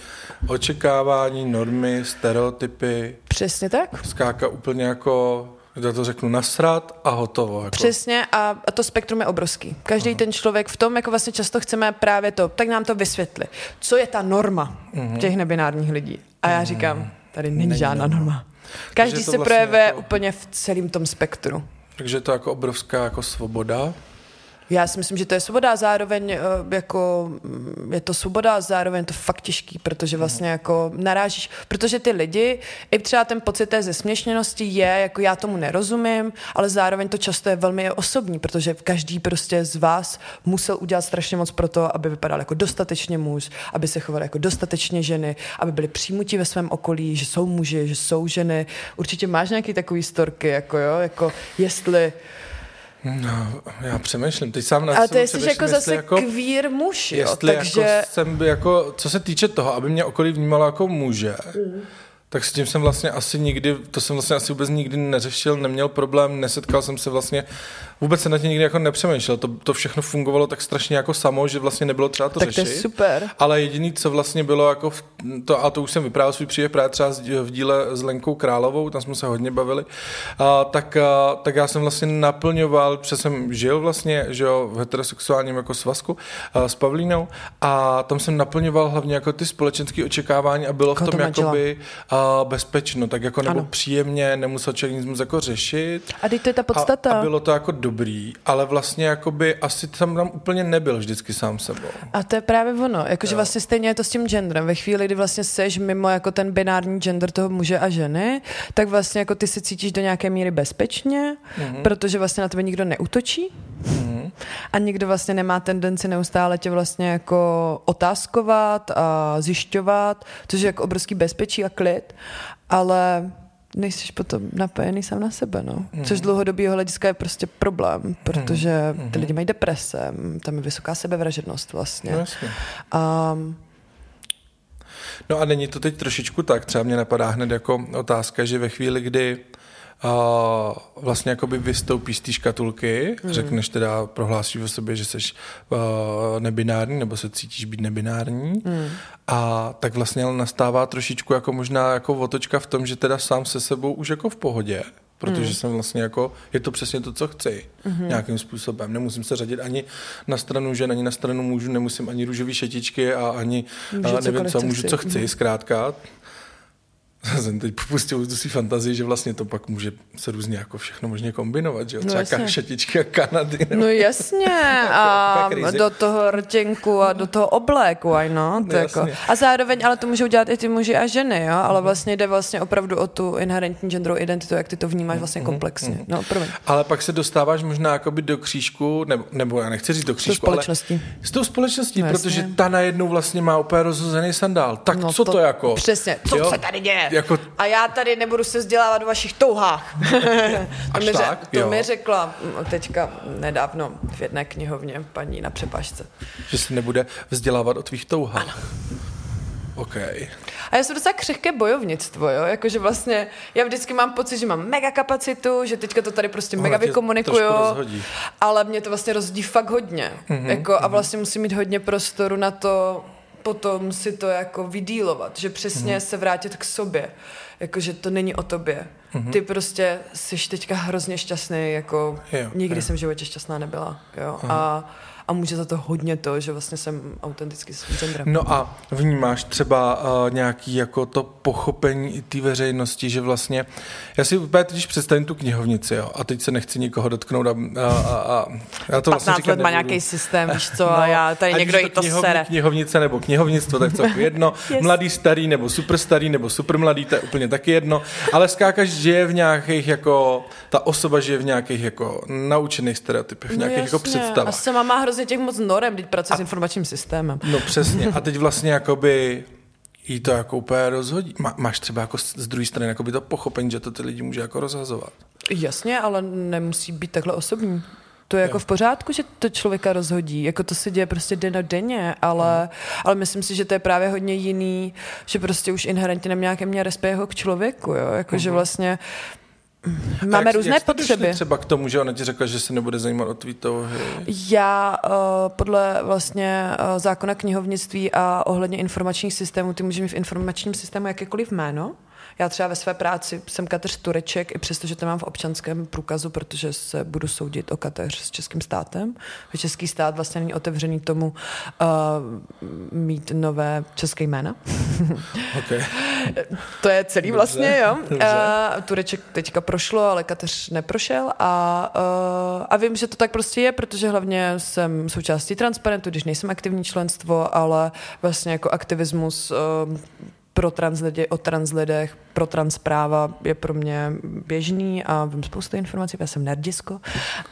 očekávání, normy, stereotypy. Přesně tak. Skáka úplně jako já to řeknu nasrat a hotovo. Jako. Přesně a, a to spektrum je obrovský. Každý Aha. ten člověk v tom, jako vlastně často chceme právě to, tak nám to vysvětli. Co je ta norma uh-huh. těch nebinárních lidí? A já říkám, tady není, není žádná norma. norma. Každý se vlastně projevuje jako... úplně v celém tom spektru. Takže je to jako obrovská jako svoboda já si myslím, že to je svoboda zároveň eh, jako mm, je to svoboda zároveň je to fakt těžký, protože vlastně jako narážíš, protože ty lidi, i třeba ten pocit té zesměšněnosti je, jako já tomu nerozumím, ale zároveň to často je velmi osobní, protože každý prostě z vás musel udělat strašně moc pro to, aby vypadal jako dostatečně muž, aby se choval jako dostatečně ženy, aby byli přijmutí ve svém okolí, že jsou muži, že jsou ženy. Určitě máš nějaký takový storky, jako jo, jako jestli No, já přemýšlím. Teď sám na Ale to jsi jako zase jako, queer muž, jo? Jestli jako takže... jako jsem jako, co se týče toho, aby mě okolí vnímalo jako muže, mm tak s tím jsem vlastně asi nikdy, to jsem vlastně asi vůbec nikdy neřešil, neměl problém, nesetkal jsem se vlastně, vůbec se na tě nikdy jako nepřemýšlel. To, to všechno fungovalo tak strašně jako samo, že vlastně nebylo třeba to tak řešit. Tak to je super. Ale jediný, co vlastně bylo jako, v, to, a to už jsem vyprávěl svůj příběh právě třeba v díle s Lenkou Královou, tam jsme se hodně bavili, a, tak, a, tak já jsem vlastně naplňoval, protože jsem žil vlastně, že jo, v heterosexuálním jako svazku a, s Pavlínou a tam jsem naplňoval hlavně jako ty společenské očekávání a bylo Koho v tom jakoby a, bezpečno, tak jako nebo ano. příjemně, nemusel člověk nic jako řešit. A teď to je ta podstata. A, a bylo to jako dobrý, ale vlastně jakoby asi tam tam úplně nebyl vždycky sám sebou. A to je právě ono, jakože vlastně stejně je to s tím genderem. Ve chvíli, kdy vlastně seš mimo jako ten binární gender toho muže a ženy, tak vlastně jako ty se cítíš do nějaké míry bezpečně, mm-hmm. protože vlastně na tebe nikdo neutočí. Mm-hmm. A nikdo vlastně nemá tendenci neustále tě vlastně jako otázkovat a zjišťovat, což je jako obrovský bezpečí a klid, ale nejsi potom napojený sám na sebe, no. Mm. Což z dlouhodobého hlediska je prostě problém, protože mm. ty lidi mají deprese, tam je vysoká sebevražednost vlastně. No, jasně. Um, No a není to teď trošičku tak, třeba mě napadá hned jako otázka, že ve chvíli, kdy uh, vlastně jakoby vystoupíš z té škatulky, mm. řekneš teda, prohlásíš o sobě, že jsi uh, nebinární, nebo se cítíš být nebinární, mm. a tak vlastně nastává trošičku jako možná jako otočka v tom, že teda sám se sebou už jako v pohodě, protože mm. jsem vlastně jako, je to přesně to, co chci mm-hmm. nějakým způsobem. Nemusím se řadit ani na stranu žen, ani na stranu mužů, nemusím ani růžový šetičky a ani, Můžu a nevím co, můžu, co chci, mm. zkrátka jsem teď popustil tu si fantazii, že vlastně to pak může se různě jako všechno možně kombinovat, že jo? Třeba jasně. šatičky a Kanady. Nebo... No jasně, a Jako- do toho rtěnku a do toho obléku, why not? No jako. jasně. A zároveň, ale to můžou dělat i ty muži a ženy, jo? ale vlastně jde vlastně opravdu o tu inherentní genderovou identitu, jak ty to vnímáš vlastně komplexně. No, promiň. Ale pak se dostáváš možná jakoby do křížku, nebo, nebo já nechci říct do křížku, společností. ale s tou společností, No, protože ta najednou vlastně má úplně rozhozený sandál. Tak no, co to, to jako? Přesně, co Jo? se tady děje? Jako- A já tady nebudu se vzdělávat o vašich touhách. to Až mi, tak? to Jo. mi řekla mm, teďka nedávno v jedné knihovně paní na přepažce. Že se nebude vzdělávat o tvých touhách. Ano. OK. A já jsem docela křehké bojovnictvo, jo? Jakože vlastně já vždycky mám pocit, že mám mega kapacitu, že teďka to tady prostě mega vykomunikuju, ale mě to vlastně rozhodí fakt hodně. Mm-hmm, jako, a vlastně musím mít hodně prostoru na to potom si to jako vydílovat, že přesně mm-hmm. se vrátit k sobě. Jakože to není o tobě. Mm-hmm. Ty prostě jsi teďka hrozně šťastný, jako Jo, nikdy jo. jsem v životě šťastná nebyla. Jo? A, a může za to hodně to, že vlastně jsem autenticky svým genderem. No a vnímáš třeba uh, nějaký jako to pochopení i té veřejnosti, že vlastně, já si úplně teď představím tu knihovnici, jo, a teď se nechci nikoho dotknout a, a, a, a já to vlastně 15 říkat let má nějaký systém, víš co, a já tady někdo jí to knihovní- sere. Knihovnice nebo knihovnictvo, tak to jedno. Yes. Mladý, starý nebo super starý nebo super mladý, to je úplně taky jedno. Ale skákaš žije v nějakých jako, ta osoba žije v nějakých jako naučených stereotypech, v nějakých jako No jasně. A představách. sama má hrozně těch moc norem, teď pracuje s informačním systémem. No přesně. A teď vlastně jakoby jí to jako úplně rozhodí. Má, máš třeba jako z druhé strany jakoby to pochopení, že to ty lidi může jako rozhazovat. Jasně, ale nemusí být takhle osobní. To je jako v pořádku, že to člověka rozhodí. Jako to se děje prostě den a denně, ale, ale myslím si, že to je právě hodně jiný, že prostě už inherentně nemá nějaké mě respekt k člověku, jo. Jako, že vlastně A máme jak, různé jak potřeby. třeba k tomu, že ona ti řekla, že se nebude zajímat o tvý touhy. Já uh, podle vlastně uh, zákona knihovnictví a ohledně informačních systémů, ty můžeš mít v informačním systému jakékoliv jméno. Já třeba ve své práci jsem kateř Tureček, i přesto, že to mám v občanském průkazu, protože se budu soudit o kateř s českým státem. Český stát vlastně není otevřený tomu uh, mít nové české jména. Okay. To je celý Dobře, vlastně, jo. dobře. Uh, Tureček teďka prošlo, ale Kateř neprošel a, uh, a vím, že to tak prostě je, protože hlavně jsem součástí transparentu, když nejsem aktivní členstvo, ale vlastně jako aktivismus uh, pro trans lidi, o trans lidech, pro trans práva je pro mě běžný a vím spoustu informací, já jsem nerdisko.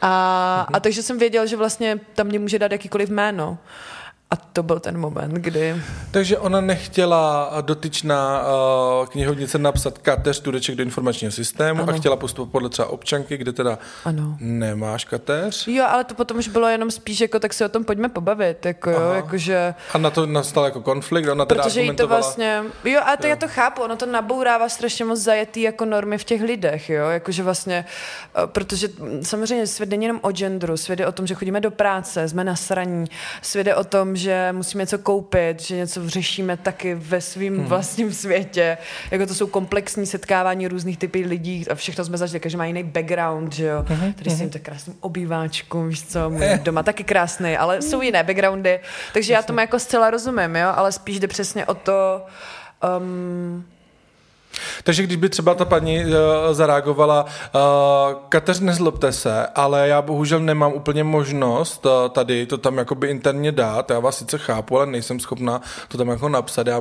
A, a takže jsem věděl, že vlastně tam mě může dát jakýkoliv jméno. A to byl ten moment, kdy... Takže ona nechtěla dotyčná uh, knihovnice napsat kateř Tureček do informačního systému Ano. a chtěla postupovat podle třeba občanky, kde teda Ano. nemáš kateř. Jo, ale to potom už bylo jenom spíš jako, tak se o tom pojďme pobavit, jako jo, Aha. jakože, A na to nastal jako konflikt, ona teda protože jí to argumentovala. vlastně, jo, a to já to chápu, ono to nabourává strašně moc zajetý jako normy v těch lidech, jo, jakože vlastně, eh, protože samozřejmě svět není jenom o genderu, svět je o tom, že chodíme do práce, jsme nasraní, svět je o tom, že musíme něco koupit, že něco řešíme taky ve svém hmm. vlastním světě, jako to jsou komplexní setkávání různých typů lidí a všechno jsme zažili, každý má jiný background, že jo, Mhm, tady jsem tak krásným obýváčku, víš co, můj doma taky krásný, ale jsou jiné backgroundy, takže já tomu jako zcela rozumím, jo, ale spíš jde přesně o to, um, Takže když by třeba ta paní uh, zareagovala, uh, Kateř, nezlobte se, ale já bohužel nemám úplně možnost uh, tady to tam jakoby interně dát, já vás sice chápu, ale nejsem schopná to tam jako napsat, já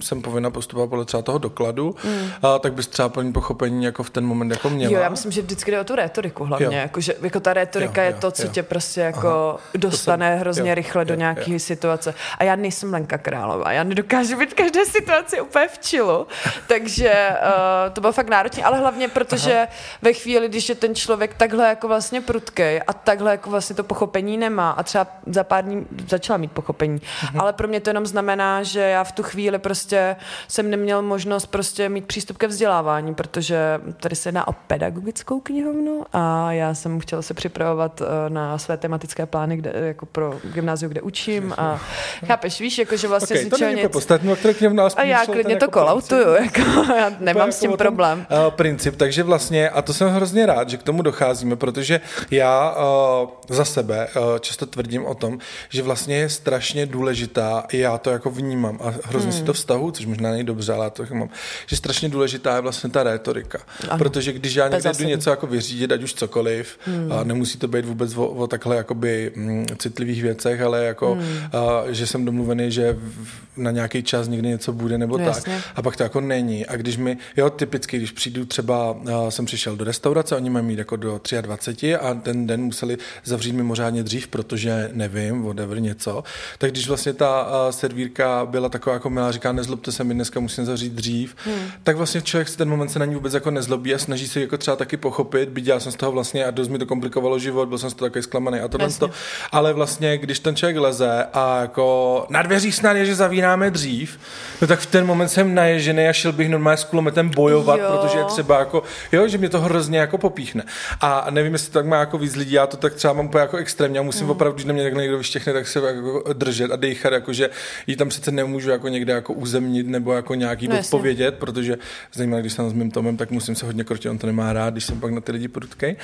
jsem povinna postupovat podle třeba toho dokladu, mm. uh, tak bys třeba plný pochopení jako v ten moment jako měla. Jo, já myslím, že vždycky jde o tu retoriku hlavně. Jo. Jako, že, jako ta retorika Jo, je jo, to, co jo. tě prostě jako Aha. dostane jsem- hrozně jo, rychle do jo, nějaké jo. situace. A já nejsem Lenka Králová. Já nedokážu být v každé situaci úplně v čilu. Takže uh, to bylo fakt náročné, ale hlavně protože Aha. ve chvíli, když je ten člověk takhle jako vlastně prudkej a takhle jako vlastně to pochopení nemá a třeba za pár dní začala mít pochopení. Mhm. Ale pro mě to jenom znamená, že já v tu chvíli prostě jsem neměl možnost prostě mít přístup ke vzdělávání, protože tady se jedná o pedagogickou knihovnu a já jsem chtěla se připravovat eh, na své tematické plány, kde, jako pro gymnázium, kde učím a chápeš, víš, jako že vlastně okay, z to ničeho není nic... které knihovna, ale A já klidně to jako kolautuju, jako, já nemám jako s tím o tom, problém. Uh, princip, takže vlastně, a to jsem hrozně rád, že k tomu docházíme, protože já uh, za sebe uh, často tvrdím o tom, že vlastně je strašně důležitá, já to jako vnímám a hrozně hmm. si to vztahu, což možná není dobře, ale já to mám, že strašně důležitá je vlastně ta rétorika. Ano. Protože když já někde jdu něco jako vyřídit, ať už cokoliv, hmm. a nemusí to být vůbec o, o takhle jakoby mm, citlivých věcech, ale jako, hmm. uh, že jsem domluvený, že v, na nějaký čas někdy něco bude nebo no, tak. Jasně. A pak to jako není. A když mi, jo, typicky, když přijdu třeba, uh, jsem přišel do restaurace, oni mají mít jako do 23 a ten den museli zavřít mimořádně dřív, protože nevím, whatever něco. Tak když vlastně ta uh, servírka byla taková jako milá, říká, nezlobte se, my dneska musíme zavřít dřív, hmm. tak vlastně člověk se ten moment se na ní vůbec jako nezlobí a snaží se jako třeba taky pochopit, byť já jsem z toho vlastně a dost mi to komplikovalo život, byl jsem z toho taky zklamaný a to, to. Ale vlastně, když ten člověk leze a jako na dveřích snad je, že zavíráme dřív, no tak v ten moment jsem naježený a šel bych normálně s kulometem bojovat, jo. protože je třeba jako, jo, že mě to hrozně jako popíchne. A nevím, jestli to tak má jako víc lidí, já to tak třeba mám jako extrémně a musím mm. opravdu, když na mě takhle někdo vyštěchne, tak se jako držet a dejchat, jako že jí tam přece nemůžu jako někde jako uzemnit nebo jako nějaký no, odpovědět, protože zajímavé, když jsem s mým Tomem, tak musím se hodně krotit, on to nemá rád, když jsem pak na ty lidi prudkej.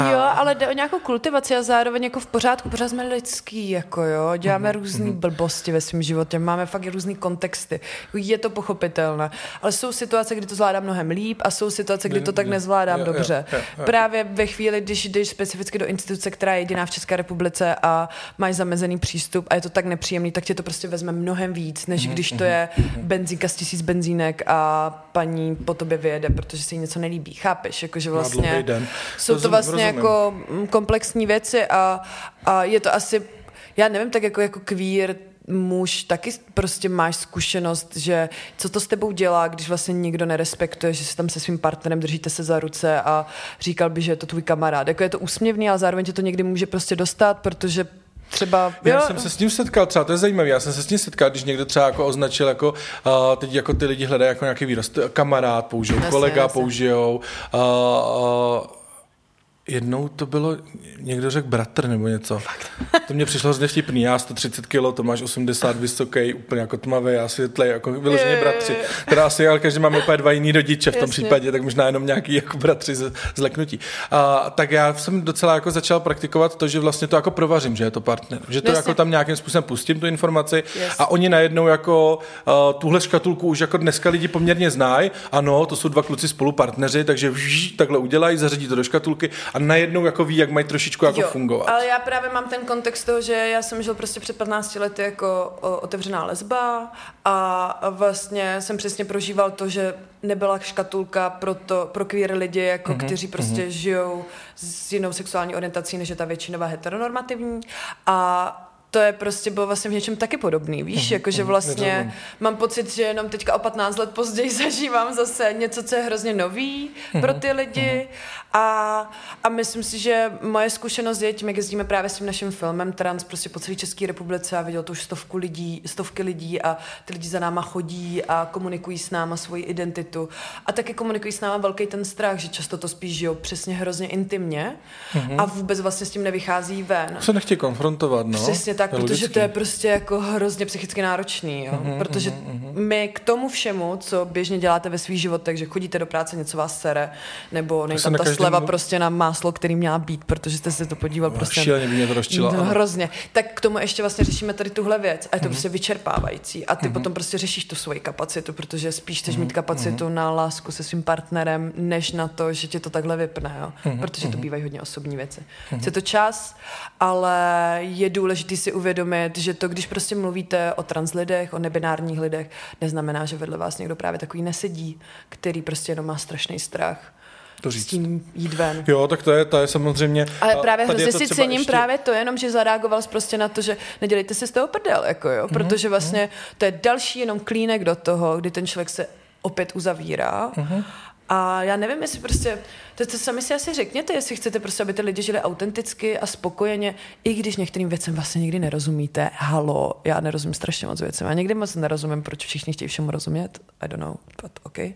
A... Jo, ale jde o nějakou kultivaci a zároveň jako v pořádku, pořád jsme lidský, jako jo, děláme mm-hmm. různé blbosti ve svém životě, máme fakt různé kontexty, je to pochopitelné, ale jsou situace, kdy to zvládám mnohem líp a jsou situace, kdy to tak nezvládám jo, dobře. Jo, jo, jo. Právě ve chvíli, když jdeš specificky do instituce, která je jediná v České republice a máš zamezený přístup a je to tak nepříjemný, tak tě to prostě vezme mnohem víc, než mm-hmm. když to je benzínka z tisíc benzínek a paní po tobě vyjede, protože se jí něco nelíbí. Chápeš? Jakože vlastně jsou to vlastně rozumím. jako komplexní věci a, a je to asi, já nevím, tak jako, jako queer muž taky prostě máš zkušenost, že co to s tebou dělá, když vlastně nikdo nerespektuje, že si tam se svým partnerem držíte se za ruce a říkal by, že je to tvůj kamarád. Jako je to úsměvný, ale zároveň tě to někdy může prostě dostat, protože třeba... Já jo. jsem se s tím setkal třeba, to je zajímavé, já jsem se s tím setkal, když někdo třeba jako označil jako, uh, teď jako ty lidi hledají jako nějaký výraz, kamarád použijou, jasně, kolega jasně. použijou, uh, uh, Jednou to bylo, někdo řekl bratr nebo něco. To mě přišlo hrozně vtipný. Já 130 kg, to máš 80 vysoký, úplně jako tmavý a světlej, jako vyloženě bratři. Teda asi, ale každý máme úplně dva jiný rodiče v tom Jasně. případě, tak možná jenom nějaký jako bratři z, z leknutí. A, tak já jsem docela jako začal praktikovat to, že vlastně to jako provařím, že je to partner. Že to Jasně. jako tam nějakým způsobem pustím tu informaci yes. a oni najednou jako uh, tuhle škatulku už jako dneska lidi poměrně znají. Ano, to jsou dva kluci spolupartneři, takže vždy takhle udělají, zařadí to do škatulky a najednou jako ví, jak mají trošičku jako jo, fungovat. Ale já právě mám ten kontext toho, že já jsem žil prostě před 15 lety jako otevřená lesba a vlastně jsem přesně prožíval to, že nebyla škatulka pro, to, pro queer lidi, jako mm-hmm, kteří prostě mm-hmm. žijou s jinou sexuální orientací, než je ta většinová heteronormativní a to je prostě bylo vlastně v něčem taky podobný, víš, mm, jakože mm, vlastně mám pocit, že jenom teďka o 15 let později zažívám zase něco, co je hrozně nový pro ty lidi. a, a myslím si, že moje zkušenost je tím, jak jezdíme právě s tím naším filmem Trans prostě po celé České republice a viděl to už stovku lidí, stovky lidí a ty lidi za náma chodí a komunikují s náma svoji identitu. A taky komunikují s náma velký ten strach, že často to spíš žijou přesně hrozně intimně a vůbec vlastně s tím nevychází ven. Se nechtějí konfrontovat, no. Přesně tak, protože logický. to je prostě jako hrozně psychicky náročný, jo? Mm-hmm, protože mm-hmm. my k tomu všemu, co běžně děláte ve svých životech, že chodíte do práce, něco vás sere, nebo nejde tam ta každém... sleva prostě na máslo, který měla být, protože jste se to podíval no, prostě. Šíleně mě to rozčilo, no, hrozně. Tak k tomu ještě vlastně řešíme tady tuhle věc a je to mm-hmm. prostě vyčerpávající a ty mm-hmm. potom prostě řešíš tu svoji kapacitu, protože spíš chceš mm-hmm. mít kapacitu mm-hmm. na lásku se svým partnerem, než na to, že ti to takhle vypne, jo? Mm-hmm. protože to mhm. bývají hodně osobní věci. Mm-hmm. Je to čas, ale je důležité si uvědomit, že to, když prostě mluvíte o trans lidech, o nebinárních lidech, neznamená, že vedle vás někdo právě takový nesedí, který prostě jenom má strašný strach to říct. s tím jít ven. Jo, tak to je, to je samozřejmě... Ale právě hrozně si cením ještě... právě to, jenom že zareagoval prostě na to, že nedělejte si z toho prdel, jako jo, mm-hmm. protože vlastně mm-hmm. to je další jenom klínek do toho, kdy ten člověk se opět uzavírá mm-hmm. a já nevím, jestli prostě To, to sami si asi řekněte, jestli chcete prostě, aby ty lidi žili autenticky a spokojeně, i když některým věcem vlastně nikdy nerozumíte. Halo, já nerozumím strašně moc věcem. Já někdy moc nerozumím, proč všichni chtějí všemu rozumět. I don't know, but okay.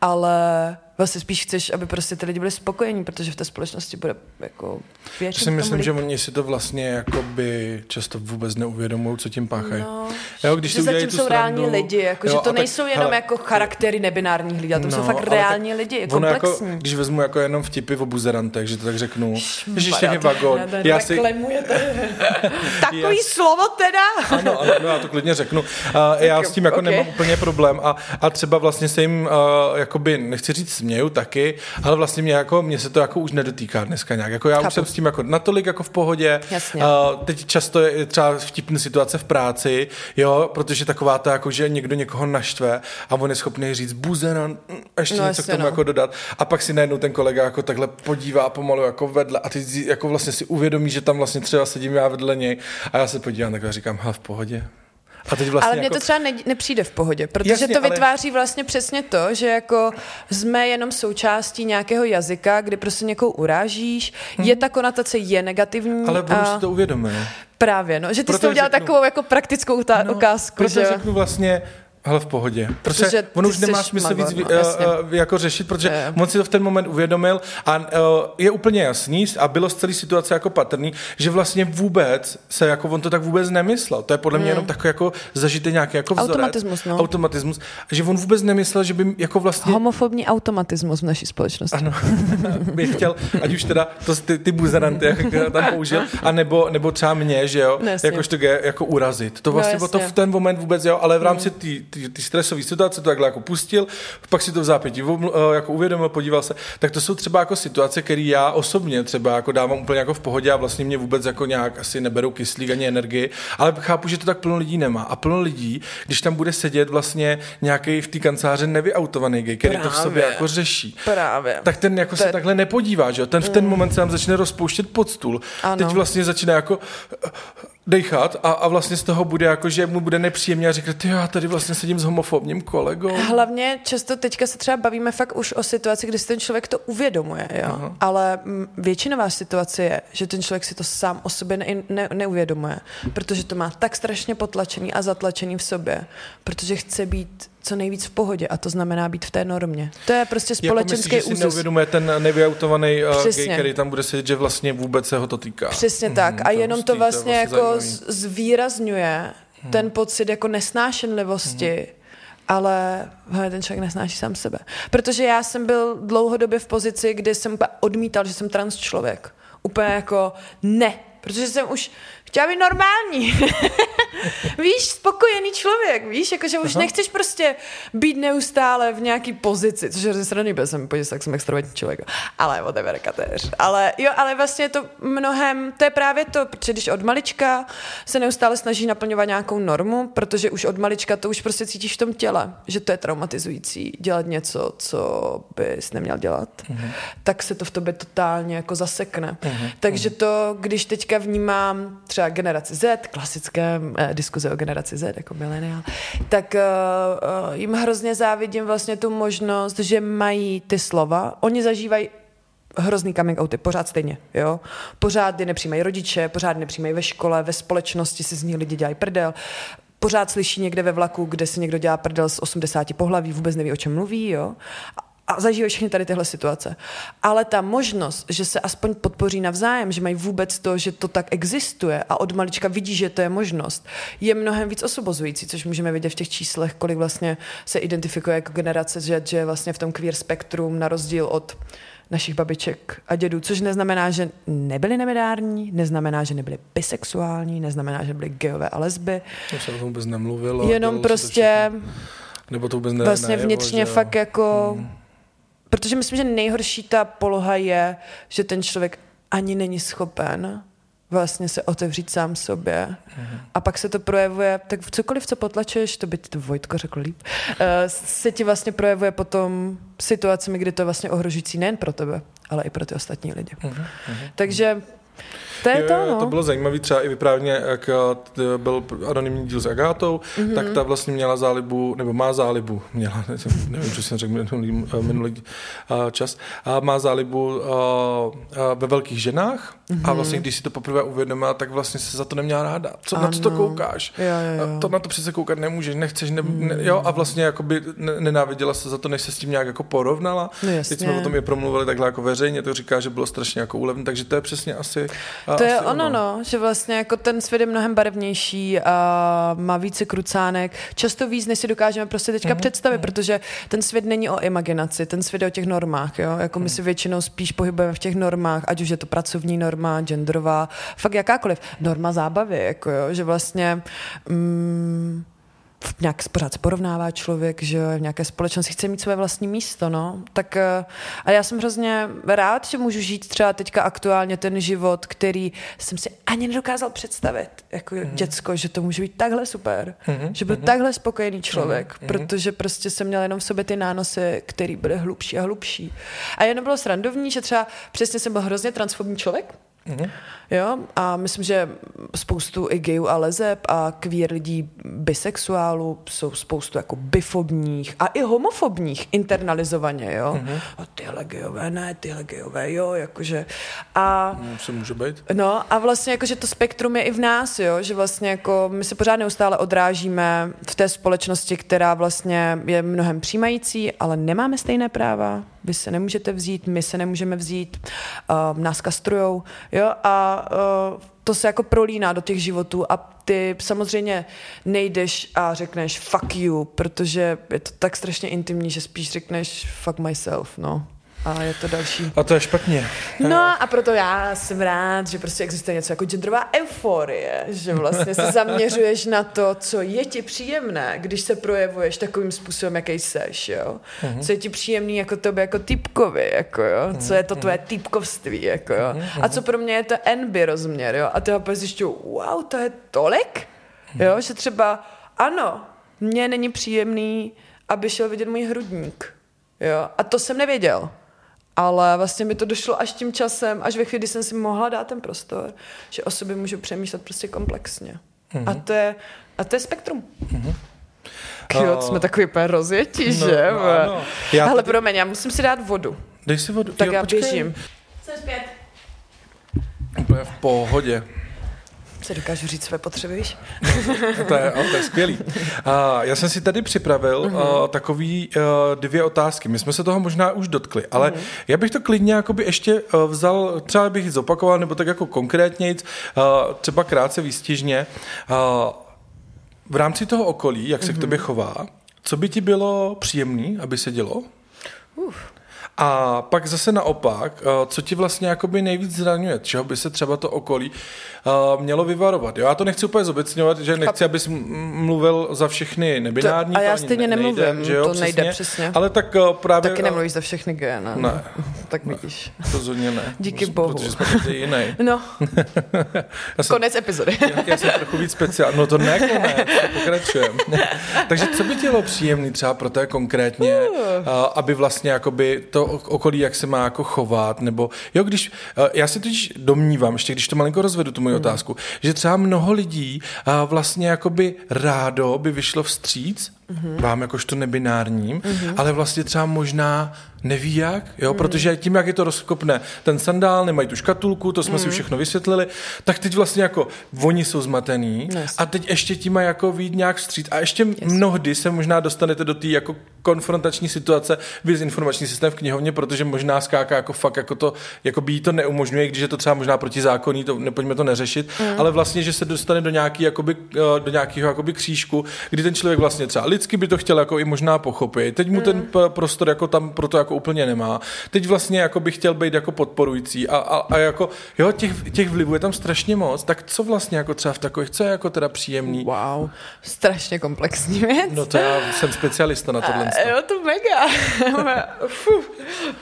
Ale vlastně spíš chceš, aby prostě ty lidi byli spokojení, protože v té společnosti bude jako většinou. si myslím, že oni si to vlastně jakoby často vůbec neuvědomují, co tím páchají. No, jo, když že zatím jsou reální lidi, jako, jo, že to nejsou tak, jenom hele, jako charaktery nebinárních lidí, ale to no, jsou fakt reální lidi, jako komplexní. Jako, když vezmu jako jenom vtipy o buzerantech, že to tak řeknu, že je vagon. Já si... Takový já... slovo teda. ano, ano, no, já to klidně řeknu. Uh, já s tím jako okay. nemám úplně problém a, a třeba vlastně se jim, uh, jakoby, nechci říct směju taky, ale vlastně mě, jako, mě se to jako už nedotýká dneska nějak. Jako já Chápu. už jsem s tím jako natolik jako v pohodě. Jasně. Uh, teď často je třeba vtipné situace v práci, jo, protože taková ta, jako, že někdo někoho naštve a on je schopný říct buzeran, ještě no, něco k tomu no. jako dodat. A pak si najednou ten kolega jako takhle podívá a pomalu jako vedle a ty jako vlastně si uvědomí, že tam vlastně třeba sedím já vedle něj a já se podívám takhle a říkám, ha, v pohodě. A teď vlastně ale mně jako... to třeba ne, nepřijde v pohodě, protože Jasně, to vytváří ale... vlastně přesně to, že jako jsme jenom součástí nějakého jazyka, kdy prostě někoho urážíš, hmm. je ta konotace je negativní. Ale budu a... si to uvědomil. Právě, no, že ty proto jsi to udělal řeknu, takovou jako praktickou ta- no, ukázku. Proto že... řeknu vlastně, ale v pohodě. Protože, protože on už nemá smysl víc no, uh, jako řešit, protože je. on si to v ten moment uvědomil a uh, je úplně jasný a bylo z celé situace jako patrný, že vlastně vůbec se jako on to tak vůbec nemyslel. To je podle mě hmm. jenom takový jako zažitý nějaký jako vzorec. Automatismus, no. Automatismus. Že on vůbec nemyslel, že by jako vlastně... Homofobní automatismus v naší společnosti. Ano. bych chtěl, ať už teda to, ty, ty buzeranty, jak tam použil, a nebo, nebo třeba mě, že jo, no, jakož to jako urazit. To no, vlastně no, to v ten moment vůbec, jo, ale v rámci hmm. té ty, ty stresové situace to takhle jako pustil, pak si to v zápětí eh, jako uvědomil, podíval se, tak to jsou třeba jako situace, které já osobně třeba jako dávám úplně jako v pohodě a vlastně mě vůbec jako nějak asi neberou kyslík ani energii, ale chápu, že to tak plno lidí nemá. A plno lidí, když tam bude sedět vlastně nějaký v té kanceláře nevyautovaný gay, který Právě. to v sobě jako řeší, Právě. tak ten jako ten... se takhle nepodívá, že jo? Ten v ten mm. moment se tam začne rozpouštět pod stůl. Ano. Teď vlastně začíná jako dechat a, a vlastně z toho bude jako, že mu bude nepříjemně a říkat, ty já tady vlastně sedím s homofobním kolegou. Hlavně často teďka se třeba bavíme fakt už o situaci, kdy si ten člověk to uvědomuje, jo? Aha. ale většinová situace je, že ten člověk si to sám o sobě ne, ne, neuvědomuje, protože to má tak strašně potlačený a zatlačený v sobě, protože chce být co nejvíc v pohodě a to znamená být v té normě. To je prostě společenský jako že si neuvědomuje ten nevyautovaný uh, gay, který tam bude sedět, že vlastně vůbec se ho to týká. Přesně tak. Mm, a jenom to vlastně, to vlastně jako zvýrazňuje hmm. ten pocit jako nesnášenlivosti, hmm. ale ten člověk nesnáší sám sebe. Protože já jsem byl dlouhodobě v pozici, kdy jsem odmítal, že jsem trans člověk. Úplně jako ne, protože jsem už chtěla být normální. víš, spokojený člověk, víš, jakože už Aha. nechceš prostě být neustále v nějaký pozici, což je ze strany bez jsem podívat, tak jsem extrovertní člověk, ale whatever, kateř. Ale jo, ale vlastně je to mnohem, to je právě to, protože když od malička se neustále snaží naplňovat nějakou normu, protože už od malička to už prostě cítíš v tom těle, že to je traumatizující dělat něco, co bys neměl dělat, uh-huh. tak se to v tobě totálně jako zasekne. Uh-huh. Takže to, když teďka vnímám třeba generaci Z, klasické eh, diskuze o generaci Z, jako mileniál, tak uh, uh, jim hrozně závidím vlastně tu možnost, že mají ty slova. Oni zažívají hrozný coming outy, pořád stejně, jo. Pořád je nepřijímají rodiče, pořád nepřijímají ve škole, ve společnosti si z nich lidi dělají prdel pořád slyší někde ve vlaku, kde si někdo dělá prdel z 80 pohlaví, vůbec neví, o čem mluví, jo a zažívají všechny tady tyhle situace. Ale ta možnost, že se aspoň podpoří navzájem, že mají vůbec to, že to tak existuje a od malička vidí, že to je možnost, je mnohem víc osobozující, což můžeme vidět v těch číslech, kolik vlastně se identifikuje jako generace, že, že vlastně v tom queer spektrum na rozdíl od našich babiček a dědů, což neznamená, že nebyli nebedární, neznamená, že nebyli bisexuální, neznamená, že byli geové a lesby. To se o tom vůbec nemluvilo. Jenom prostě... Nebo to vůbec ne, Vlastně vnitřně že... fakt jako... Hmm Protože myslím, že nejhorší ta poloha je, že ten člověk ani není schopen vlastně se otevřít sám sobě. Mm-hmm. A pak se to projevuje, tak cokoliv, co potlačuješ, to by ti to Vojtko řekl líp, uh, se ti vlastně projevuje potom situacemi, kdy to je vlastně ohrožující nejen pro tebe, ale i pro ty ostatní lidi. Mm-hmm. Takže To je to, no. To bylo zajímavé třeba i vyprávěně, jak eh, byl anonymní díl s Agátou, mm-hmm. tak ta vlastně měla zálibu, nebo má zálibu, měla, nevím, co jsem řekl minulý, eh, minulý uh, čas, a má zálibu ve velkých ženách mm-hmm. a vlastně když si to poprvé uvědomila, tak vlastně se za to neměla ráda. Co, ano. na co to koukáš? Jo, jo, jo. To na to přece koukat nemůžeš, nechceš, ne, ne, jo, a vlastně jakoby nenáviděla se za to, než se s tím nějak jako porovnala. No, jasně. Teď jsme o tom je promluvili takhle jako veřejně, to říká, že bylo strašně jako úlevné, takže to je přesně asi. To je ono, no, že vlastně jako ten svět je mnohem barevnější a má více krucánek, často víc, než si dokážeme prostě teďka mm-hmm. představit, protože ten svět není o imaginaci, ten svět je o těch normách, jo, jako my mhm. si většinou spíš pohybujeme v těch normách, ať už je to pracovní norma, genderová, fakt jakákoliv, norma zábavy, jako jo, že vlastně mm, nějak pořád se porovnává člověk, že v nějaké společnosti chce mít své vlastní místo, no. Tak eh, a já jsem hrozně rád, že můžu žít třeba teďka aktuálně ten život, který jsem si ani nedokázal představit jako mm. děcko, že to může být takhle super, mm. že byl mm. takhle spokojený člověk, mm. protože prostě jsem měl jenom v sobě ty nánosy, který bude hlubší a hlubší. A jenom bylo srandovní, že třeba přesně jsem byl hrozně transformní člověk, Mm-hmm. Jo, a myslím, že spoustu i gayů a lezeb a queer lidí bisexuálů jsou spoustu jako bifobních a i homofobních internalizovaně, jo. Mm-hmm. A tyhle gayové ne, tyhle gayové jo, jakože. A, no, se může být. No a vlastně jakože to spektrum je i v nás, jo, že vlastně jako my se pořád neustále odrážíme v té společnosti, která vlastně je mnohem přijímající, ale nemáme stejné práva, vy se nemůžete vzít, my se nemůžeme vzít, uh, nás kastrujou, jo, a uh, to se jako prolíná do těch životů a ty samozřejmě nejdeš a řekneš fuck you, protože je to tak strašně intimní, že spíš řekneš fuck myself, no a je to další. A to je špatně. No a proto já jsem rád, že prostě existuje něco jako genderová euforie, že vlastně se zaměřuješ na to, co je ti příjemné, když se projevuješ takovým způsobem, jaký seš, jo. Uh-huh. Co je ti příjemný jako tobě, jako typkovi, jako jo. Co je to mhm. tvoje typkovství, jako jo. A co pro mě je to NB rozměr, jo. A ty zjišťuju, wow, to je tolik, jo, že třeba ano, mně není příjemný, aby šel vidět můj hrudník, jo. A to jsem nevěděl ale vlastně mi to došlo až tím časem, až ve chvíli, kdy jsem si mohla dát ten prostor, že o sobě můžu přemýšlet prostě komplexně. Mm-hmm. A, to je, a to je spektrum. Mm-hmm. Jo, jsme takový úplně rozjetí, no, že? No, no. Já Ale tady... promiň, já musím si dát vodu. Dej si vodu. Tak jo, já počkej. běžím. Jsem zpět. Úplně v pohodě si dokážu říct své potřeby, víš? to, je, to je skvělý. A já jsem si tady připravil uh, takový uh, dvě otázky. My jsme se toho možná už dotkli, ale uh-huh. já bych to klidně jakoby ještě uh, vzal, třeba bych zopakoval, nebo tak jako konkrétně, uh, třeba krátce výstižně. Uh, v rámci toho okolí, jak se uh-huh. k tobě chová, co by ti bylo příjemné, aby se dělo? Uh. A pak zase naopak, co ti vlastně jakoby nejvíc zraňuje, čeho by se třeba to okolí uh, mělo vyvarovat. Jo, já to nechci úplně zobecňovat, že nechci, abys mluvil za všechny nebinární. To, a já stejně nemluvím, nejde, že jo, to přesně, nejde přesně. Ale tak uh, právě... Taky nemluvíš za všechny G, ne? Ne. tak vidíš. Rozhodně ne. Díky bohu. Protože jsme jiný. No. jsem, konec epizody. já, já jsem trochu víc speciální. No to ne konec, pokračujeme. Takže co by bylo příjemný třeba pro té konkrétně. Uh, aby vlastně jakoby to okolí, jak se má jako chovat, nebo jo, když, uh, já si totiž domnívám, ještě když to malinko rozvedu, tu moji mm. otázku, že třeba mnoho lidí uh, vlastně jakoby rádo by vyšlo vstříc mm-hmm. vám jakožto nebinárním, mm-hmm. ale vlastně třeba možná neví jak, jo, mm. protože tím, jak je to rozkopne ten sandál, nemají tu škatulku, to jsme mm. si všechno vysvětlili, tak teď vlastně jako oni jsou zmatený yes. a teď ještě tím mají jako vít nějak vstříc a ještě yes. mnohdy se možná dostanete do té jako konfrontační situace vy informační systém v knihovně, protože možná skáka jako fakt jako to, jako by jí to neumožňuje, když je to třeba možná protizákonný, to nepojďme to neřešit, mm. ale vlastně, že se dostane do nějaký, jakoby, eh, do nějakého jakoby křížku, kdy ten člověk vlastně třeba lidsky by to chtěl jako i možná pochopit, teď mu mm. ten prostor jako tam proto jako úplně nemá. Teď vlastně jako bych chtěl být jako podporující a, a, a jako, jo, těch, těch vlivů je tam strašně moc, tak co vlastně jako třeba v takových, co je jako teda příjemný? Wow, strašně komplexní věc. No to já jsem specialista na tohle. A, jo, to mega.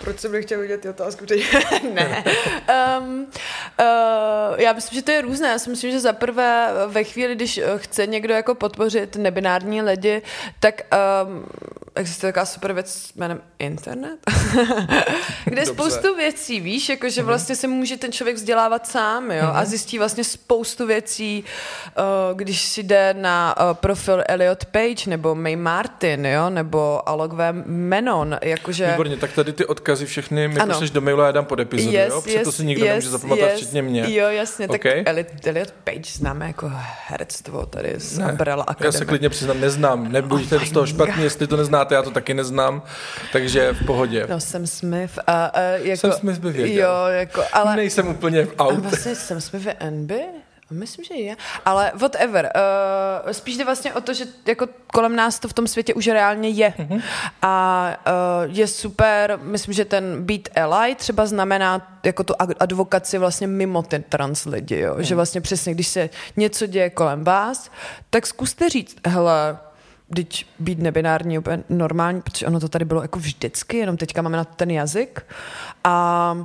Proč jsem nechtěl vidět ty otázku? ne. Um, uh, já myslím, že to je různé. Já si myslím, že za prvé ve chvíli, když chce někdo jako podpořit nebinární lidi, tak um, existuje taková super věc s jménem internet, kde je Dobře. spoustu věcí, víš, jakože Mhm. vlastně se může ten člověk vzdělávat sám, jo, a zjistí vlastně spoustu věcí, uh, když si jde na uh, profil Elliot Page, nebo May Martin, jo, nebo Alogvé Menon, jakože... Výborně, tak tady ty odkazy všechny mi pošleš do mailu a já dám pod epizodu, Yes, jo? Protože to yes, si nikdo yes, nemůže zapamatovat, yes. včetně mě. Jo, jasně, tak Okay. Elliot, Elliot Page známe jako herectvo tady z Umbrella Já Academy. se klidně přiznám, neznám. Nebuďte Oh z toho špatný, jestli to neznáte, já to taky neznám. Takže v pohodě. No, Sam Smith a, a jako... Sam Smith by věděl. Jo, jako, ale... Nejsem úplně v A out. vlastně Sam Smith je NB? Myslím, že je. Ale whatever. Uh, spíš jde vlastně o to, že jako kolem nás to v tom světě už reálně je. Mhm. A uh, je super, myslím, že ten Beat Ally třeba znamená jako tu ad- advokaci vlastně mimo ty trans lidi, jo? Mhm. že vlastně přesně, když se něco děje kolem vás, tak zkuste říct, hele, Teď být nebinární je úplně normální, protože ono to tady bylo jako vždycky, jenom teďka máme na to ten jazyk a,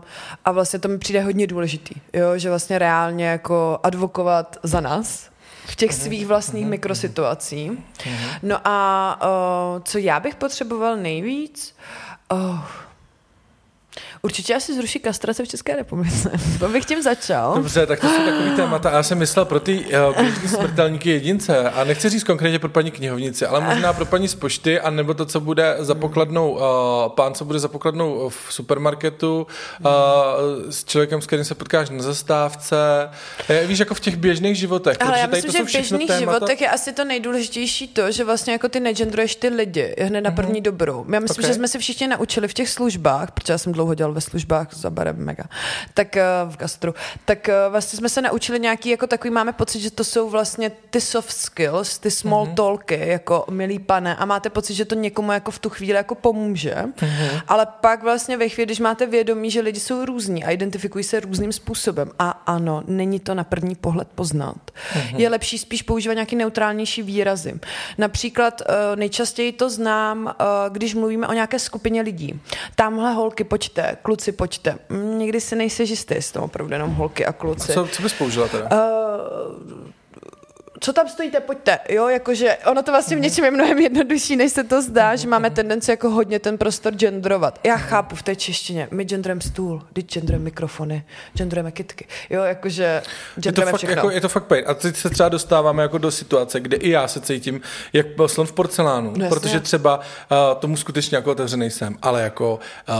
a vlastně to mi přijde hodně důležitý, jo? že vlastně reálně jako advokovat za nás v těch svých vlastních mikrosituací. No a uh, co já bych potřeboval nejvíc? Uh, Určitě asi zruší kastrace v České republice. To bych tím začal. Dobře, tak to jsou takový témata. A já jsem myslel pro ty uh, běžný smrtelníky jedince, a nechci říct konkrétně pro paní knihovnici, ale možná pro paní z pošty, a nebo to, co bude za pokladnou, uh, pán, co bude za pokladnou v supermarketu, uh, s člověkem, s kterým se potkáš na zastávce. Eh, víš, jako v těch běžných životech. Ale protože já tady myslím, že v běžných témata. životech je asi to nejdůležitější to, že vlastně jako ty negendruješ ty lidi hned na první dobrou. Já myslím, Ok. že jsme se všichni naučili v těch službách, protože já jsem dlouho dělal ve službách za barem mega, tak eh, v gastru, tak eh, vlastně jsme se naučili nějaký jako takový, máme pocit, že to jsou vlastně ty soft skills, ty small talky, jako milý pane a máte pocit, že to někomu jako v tu chvíli jako pomůže, ale pak vlastně ve chvíli, když máte vědomí, že lidi jsou různí a identifikují se různým způsobem a ano, není to na první pohled poznat. Je lepší spíš používat nějaký neutrálnější výrazy. Například eh, nejčastěji to znám, když mluvíme o nějaké skupině lidí. Tamhle holky pojďte, kluci pojďte. Mm, Někdy si nejsi jistý, jestli to opravdu jenom holky a kluci. Co, co bys použila teda? Uh, co tam stojíte, pojďte, jo, jakože ono to vlastně v něčem je mnohem jednodušší, než se to zdá, že máme tendenci jako hodně ten prostor genderovat. Já chápu v té češtině, my genderujeme stůl, teď genderujeme mikrofony, genderujeme kytky, jo, jakože Je to, fakt, jako, je to fakt pain. A teď se třeba dostáváme jako do situace, kde i já se cítím jak slon v porcelánu, jasně. protože třeba uh, tomu skutečně jako otevřený jsem, ale jako uh,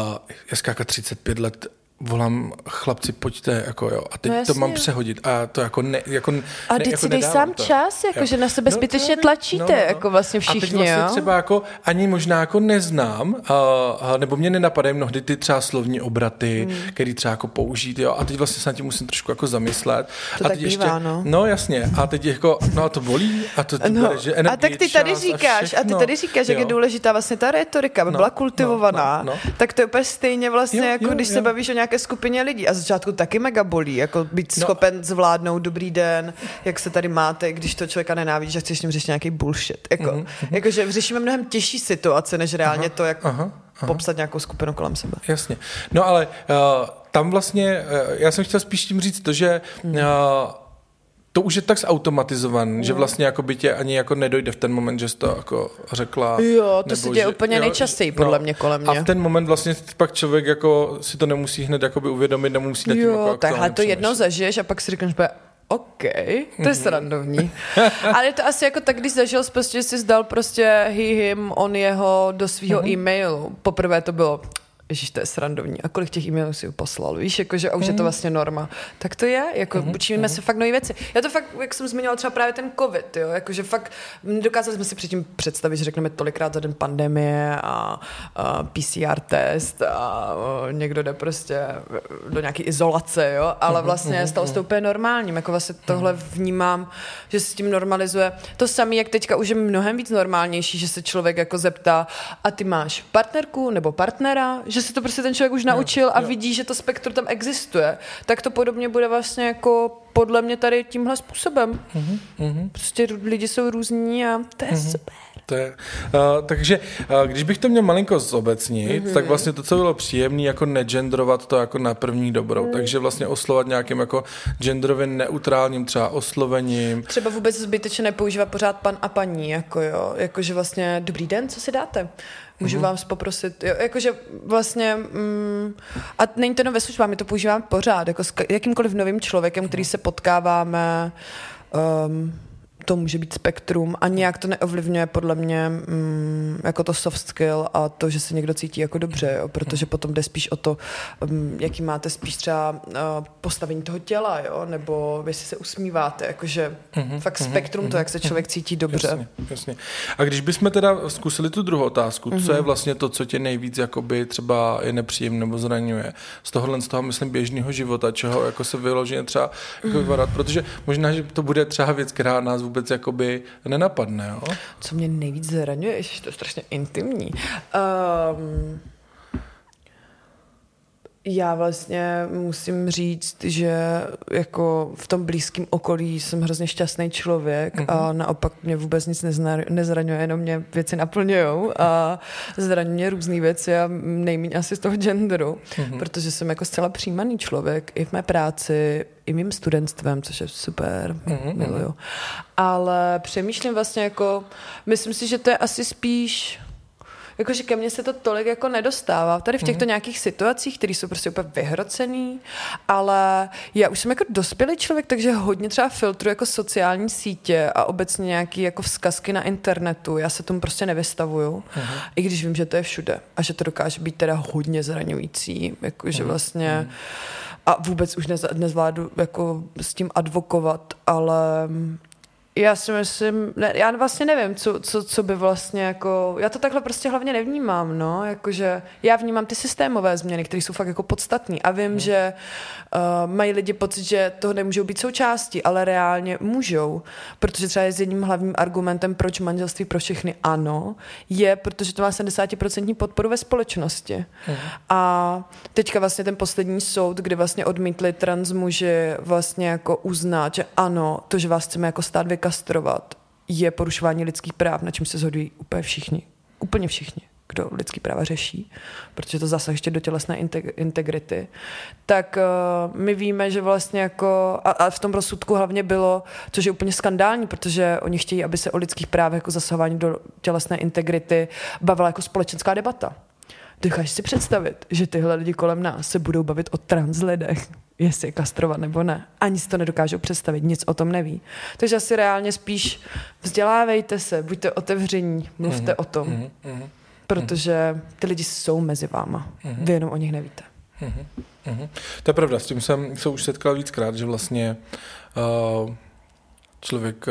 já skáka 35 let volám chlapci, pojďte, jako jo, a teď No no to mám přehodit a to jako ne, jako, A ne, teď jako si dej sám to. čas, jako Jo. že na sebe to zbytečně vím. tlačíte, jako vlastně A teď všichni, vlastně jo? třeba jako ani možná jako neznám, uh, uh, nebo mě nenapadají mnohdy ty třeba slovní obraty, hmm. který třeba jako použít, jo, a teď vlastně se na tím musím trošku jako zamyslet. To a teď bývá, no. No jasně, a teď jako, no a to bolí, a to, to No, bere, že a energii, tak ty tady říkáš, a, ty všechno. tady říkáš, jak je důležitá vlastně ta retorika, aby No, byla no, kultivovaná, no, no. tak to je úplně stejně vlastně, Jo, jako jo, když se bavíš o nějaké skupině lidí. A začátku taky mega bolí, jako být No. schopen zvládnout dobrý den, jak se tady máte, když to člověka nenávidíš, že chceš s ním řešit nějaký bullshit. Jako, Mhm, jakože řešíme mnohem těžší situace, než reálně to, jak aha, aha. popsat nějakou skupinu kolem sebe. Jasně. No ale uh, tam vlastně, uh, já jsem chtěl spíš tím říct to, že uh, to už je tak zautomatizovaný, že vlastně jako by tě ani jako nedojde v ten moment, že jsi to jako řekla. Jo, to se děje že- úplně nejčastěji, podle mě, kolem A mě. v ten moment vlastně pak člověk jako si to nemusí hned jakoby uvědomit, nemusí nad tím jako Jo, aktuálně takhle to jednou zažiješ a pak si řekneš, že OK, to Mhm. je srandovní. Ale je to asi jako tak, když zažil prostě, že jsi zdal prostě he, him, on jeho do svého Mhm. e-mailu. Poprvé to bylo, Ježíš, to je srandovní. A kolik těch e-mailů si poslal? Víš, jakože a už je Mhm. to vlastně norma. Tak to je, jako učíme se fakt nové věci. Já to fakt, jak jsem zmiňovala třeba právě ten covid, jo, jakože fakt nedokázali jsme si předtím představit, že řekneme tolikrát za den pandemie a, a PCR test a, a někdo jde prostě do nějaké izolace, jo, ale vlastně stalo se to úplně normálním, jako vlastně tohle vnímám, že se s tím normalizuje. To samé, jak teďka už je mnohem víc normálnější, že se člověk jako zeptá, a ty máš partnerku nebo partnera, že se to prostě ten člověk už naučil a vidí, že to spektrum tam existuje, tak to podobně bude vlastně jako podle mě tady tímhle způsobem. Prostě rů- lidi jsou různí a to je super. To je, uh, takže uh, když bych to měl malinko zobecnit, mm-hmm. tak vlastně to, co bylo příjemné, jako negendrovat to jako na první dobrou. Mm. Takže vlastně oslovat nějakým jako genderově neutrálním třeba oslovením. Třeba vůbec zbytečně nepoužívat pořád pan a paní, jako jo, jakože vlastně dobrý den, co si dáte? Můžu mm-hmm. vás poprosit, jo, jakože vlastně, mm, a není to jenom ve službách, my to používáme pořád, jako s jakýmkoliv novým člověkem, který se potkáváme, um, to může být spektrum a nějak to neovlivňuje podle mě mm, jako to soft skill a to, že se někdo cítí jako dobře, jo, protože potom jde spíš o to, um, jaký máte spíš třeba uh, postavení toho těla, jo, nebo jestli se usmíváte, jakože mm-hmm, fakt mm-hmm, spektrum mm-hmm, to, jak se člověk cítí dobře. Jasně, jasně. A když bychom teda zkusili tu druhou otázku, mm-hmm. co je vlastně to, co tě nejvíc jakoby třeba je nepříjemné nebo zraňuje, z tohohle z toho myslím běžného života, čeho jako se vyloženě třeba jako mm-hmm. protože možná, že to bude třeba věc, která nás vůbec jakoby nenapadne. Jo? Co mě nejvíc zraňuje, je, to je strašně intimní. Um, já vlastně musím říct, že jako v tom blízkém okolí jsem hrozně šťastný člověk mm-hmm. a naopak mě vůbec nic nezraňuje, jenom mě věci naplňují a zraňuje mě různé věci a nejméně asi z toho genderu, mm-hmm. protože jsem jako zcela přijímaný člověk i v mé práci, i mým studentstvem, což je super, mm-hmm. miluju. Ale přemýšlím vlastně jako, myslím si, že to je asi spíš jakože ke mně se to tolik jako nedostává. Tady v těchto mm. nějakých situacích, které jsou prostě úplně vyhrocený, ale já už jsem jako dospělý člověk, takže hodně třeba filtru jako sociální sítě a obecně nějaký jako vzkazky na internetu. Já se tomu prostě nevystavuju, mm. i když vím, že to je všude a že to dokáže být teda hodně zraňující, jakože mm. vlastně mm. a vůbec už nez, nezvládu jako s tím advokovat, ale já si myslím, ne, já vlastně nevím, co, co, co by vlastně jako, já to takhle prostě hlavně nevnímám, no, jakože já vnímám ty systémové změny, které jsou fakt jako podstatné a vím, hmm. že uh, mají lidi pocit, že toho nemůžou být součástí, ale reálně můžou, protože třeba je s jedním hlavním argumentem, proč manželství pro všechny ano, je, protože to má 70% podporu ve společnosti. Hmm. A teďka vlastně ten poslední soud, kdy vlastně odmítli trans muži vlastně jako uznat, že ano, to, že vás chceme jako stát vykastrovat, je porušování lidských práv, na čem se shodují úplně všichni. Úplně všichni kdo lidský práva řeší, protože to zase ještě do tělesné integrity, tak uh, my víme, že vlastně jako, a, a v tom rozsudku hlavně bylo, což je úplně skandální, protože oni chtějí, aby se o lidských právech jako zasahování do tělesné integrity bavila jako společenská debata. Dokážeš si představit, že tyhle lidi kolem nás se budou bavit o trans lidech, jestli je kastrovat nebo ne. Ani si to nedokážou představit, nic o tom neví. Takže asi reálně spíš vzdělávejte se, buďte otevření, mluvte mm-hmm. o tom. Mm-hmm. Protože ty lidi jsou mezi váma. Mm-hmm. Vy jenom o nich nevíte. Mm-hmm. To je pravda, s tím jsem se už setkal víckrát, že vlastně uh, člověk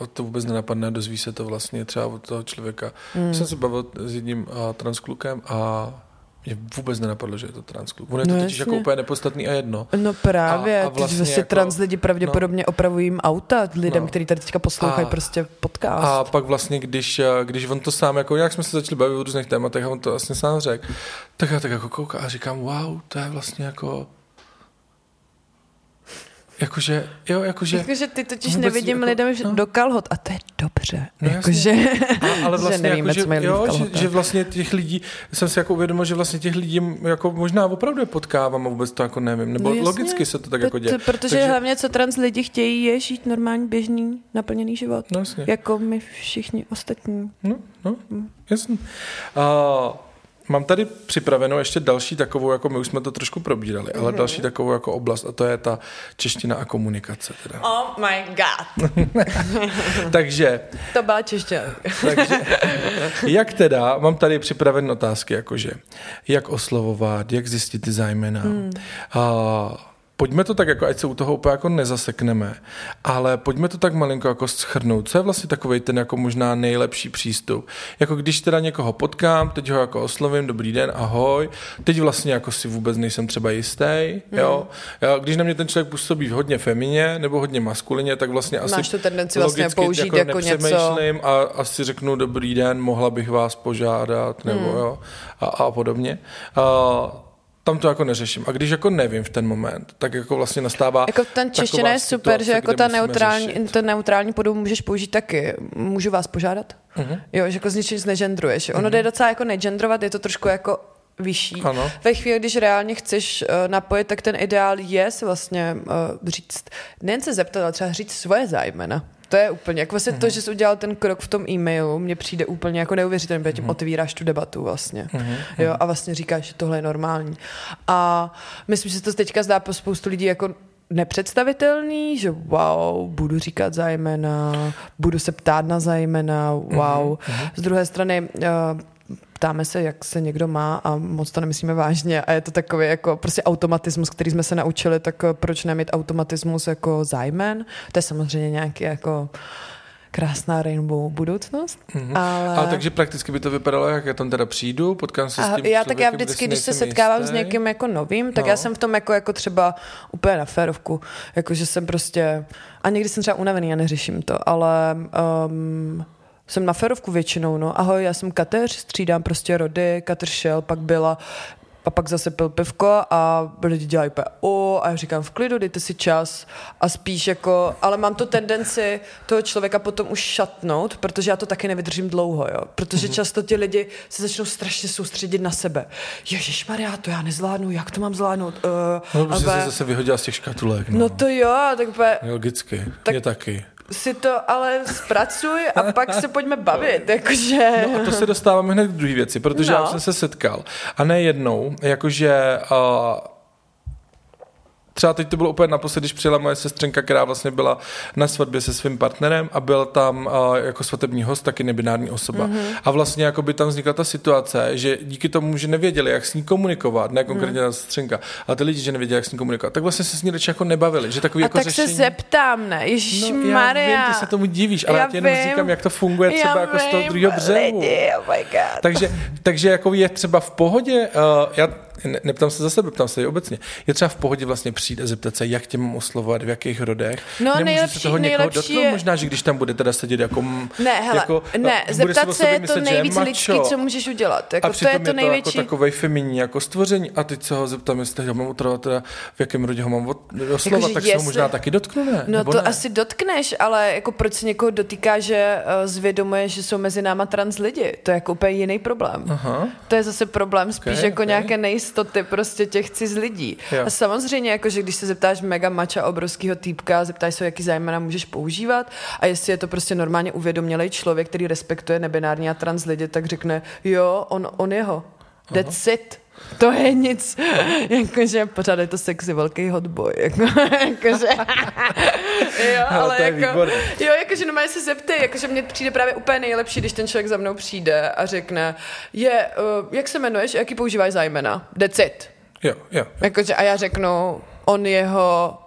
uh, to vůbec nenapadne, dozví se to vlastně třeba od toho člověka. Mm. Jsem se bavil s jedním uh, transklukem a mě vůbec nenapadlo, že je to transklub. On je to no totiž jako úplně nepodstatný a jedno. No právě, a, a vlastně, vlastně jako, trans lidi pravděpodobně no, opravují jim auta lidem, no, kteří tady teďka poslouchají a, prostě podcast. A pak vlastně, když, když on to sám, jako jak jsme se začali bavit o různých tématech a on to vlastně sám řekl, tak já tak jako koukám a říkám, wow, to je vlastně jako Jakože, jo, jakože... Jakože ty totiž nevidím jako, lidem no. do kalhot a to je dobře. No, jakože, a, ale vlastně, že nevíme, jako, že, jo, že, že, vlastně těch lidí, jsem si jako uvědomil, že vlastně těch lidí jako možná opravdu je potkávám a vůbec to jako nevím, nebo no logicky se to tak to, jako děje. To, protože Takže, hlavně co trans lidi chtějí je žít normální, běžný, naplněný život. No, jasně. Jako my všichni ostatní. No, no, hm. jasně. Uh, Mám tady připravenou ještě další takovou, jako my už jsme to trošku probírali, ale mm-hmm. další takovou jako oblast a to je ta čeština a komunikace. Teda. Oh my god. takže. To byla čeština. takže, jak teda, mám tady připravené otázky, jakože, jak oslovovat, jak zjistit ty zájmena, mm. uh, pojďme to tak, jako ať se u toho úplně jako nezasekneme, ale pojďme to tak malinko jako schrnout. Co je vlastně takový ten jako možná nejlepší přístup? Jako když teda někoho potkám, teď ho jako oslovím, dobrý den, ahoj, teď vlastně jako si vůbec nejsem třeba jistý, mm. jo? Já, když na mě ten člověk působí hodně femině nebo hodně maskulině, tak vlastně asi Máš tu tendenci vlastně použít jako, jako něco. a asi řeknu dobrý den, mohla bych vás požádat, nebo mm. jo, a, a podobně. A, tam to jako neřeším. A když jako nevím v ten moment, tak jako vlastně nastává Jako ten čeština je super, situace, že jako ta neutrální, řešit. ten neutrální podobu můžeš použít taky. Můžu vás požádat? Mhm. Jo, že jako z ničím. Ono jde docela jako negendrovat, je to trošku jako vyšší. Ano. Ve chvíli, když reálně chceš uh, napojit, tak ten ideál je si vlastně uh, říct, nejen se zeptat, ale třeba říct svoje zájmena. To je úplně, jako vlastně to, že jsi udělal ten krok v tom e-mailu, mně přijde úplně jako neuvěřitelný, protože tím otvíráš tu debatu vlastně. Jo, a vlastně říkáš, že tohle je normální. A myslím, že se to teďka zdá po spoustu lidí jako nepředstavitelný, že wow, budu říkat zájmena, budu se ptát na zájmena, wow. Z druhé strany uh, ptáme se, jak se někdo má a moc to nemyslíme vážně a je to takový jako prostě automatismus, který jsme se naučili, tak eh, proč nemít automatismus jako zájmen? To je samozřejmě nějaký jako krásná rainbow budoucnost, Mhm. ale... Ale takže prakticky by to vypadalo, jak já tam teda přijdu, potkám se s A tím já tak já vždycky, když se setkávám jistý. s někým jako novým, tak No. já jsem v tom jako, jako třeba úplně na férovku. Jako, že jsem prostě, a někdy jsem třeba unavený a neřeším to, ale um, jsem na férovku většinou, no. Ahoj, já jsem Kateř, střídám prostě rody, Kateř šel, pak byla a pak zase pil pivko a lidi dělají úplně o a já říkám v klidu, dejte si čas a spíš jako, ale mám tu tendenci toho člověka potom už šatnout, protože já to taky nevydržím dlouho, jo, protože Mhm. mm-hmm. často ti lidi se začnou strašně soustředit na sebe. Ježíš Maria, to já nezvládnu, jak to mám zvládnout? Uh, No, protože se zase vyhodila z těch škatulek. No, no to jo, tak úplně, Logicky, Tak- mě taky. Si to ale zpracuj a pak se pojďme bavit, jakože... No a to se dostáváme hned k druhé věci, protože No. já jsem se setkal. A ne jednou, jakože uh, třeba teď to bylo úplně naposled, když přijela moje sestřenka, která vlastně byla na svatbě se svým partnerem a byl tam uh, jako svatební host, taky nebinární osoba. Mhm. Mm-hmm. A vlastně jako by tam vznikla ta situace, že díky tomu, že nevěděli, jak s ní komunikovat, ne konkrétně mm. ta sestřenka, ale ty lidi, že nevěděli, jak s ní komunikovat, tak vlastně se s ní radši jako nebavili, že takový A jako tak řešení... se zeptám, ne? Ježíš No, já Maria. vím, ty se tomu divíš, ale já, Já ti jenom vím. říkám, jak to funguje třeba Já jako z toho vím, druhého břehu. Lidi, oh my God. Takže, takže jako je třeba v pohodě, uh, já ne, neptám se za sebe, ptám se i obecně, je třeba v pohodě vlastně přijít a zeptat se, jak tě mám oslovovat, v jakých rodech. No, Nemůžu nejlepší- se toho někoho nejlepší dotknout, je- možná, že když tam bude teda sedět jako... Ne, hele, jako, ne, zeptat se je to myslet, že nejvíc lidský, co můžeš udělat. Jako, A to přitom je to největší. jako takovej feminí jako stvoření a teď se ho zeptám, jestli ho mám utrvat, teda, v jakém rodě ho mám oslovat, Jakože tak se ho jestli- možná taky dotknu, ne? No Nebo to ne? asi dotkneš, ale jako proč se někoho dotýká, že uh, zvědomuje, že jsou mezi náma trans lidi? To je jako úplně jiný problém. Aha. To je zase problém spíš jako nějaké nejistoty prostě těch ciz lidí. Jo. A samozřejmě, jako, že když se zeptáš mega mača obrovského týpka, zeptáš se, jaký zájmena můžeš používat a jestli je to prostě normálně uvědomělý člověk, který respektuje nebinární a trans lidi, tak řekne, jo, on, on jeho. That's it. To je nic, jakože pořád je to sexy velký hotboy, jako, jakože, jo, Ale je jako, výborný. jo, jakože normálně se zeptej, jakože mně přijde právě úplně nejlepší, když ten člověk za mnou přijde a řekne, je, uh, jak se jmenuješ, jaký používáš zájmena, that's it. Jo, jo. Jakože a já řeknu, on jeho,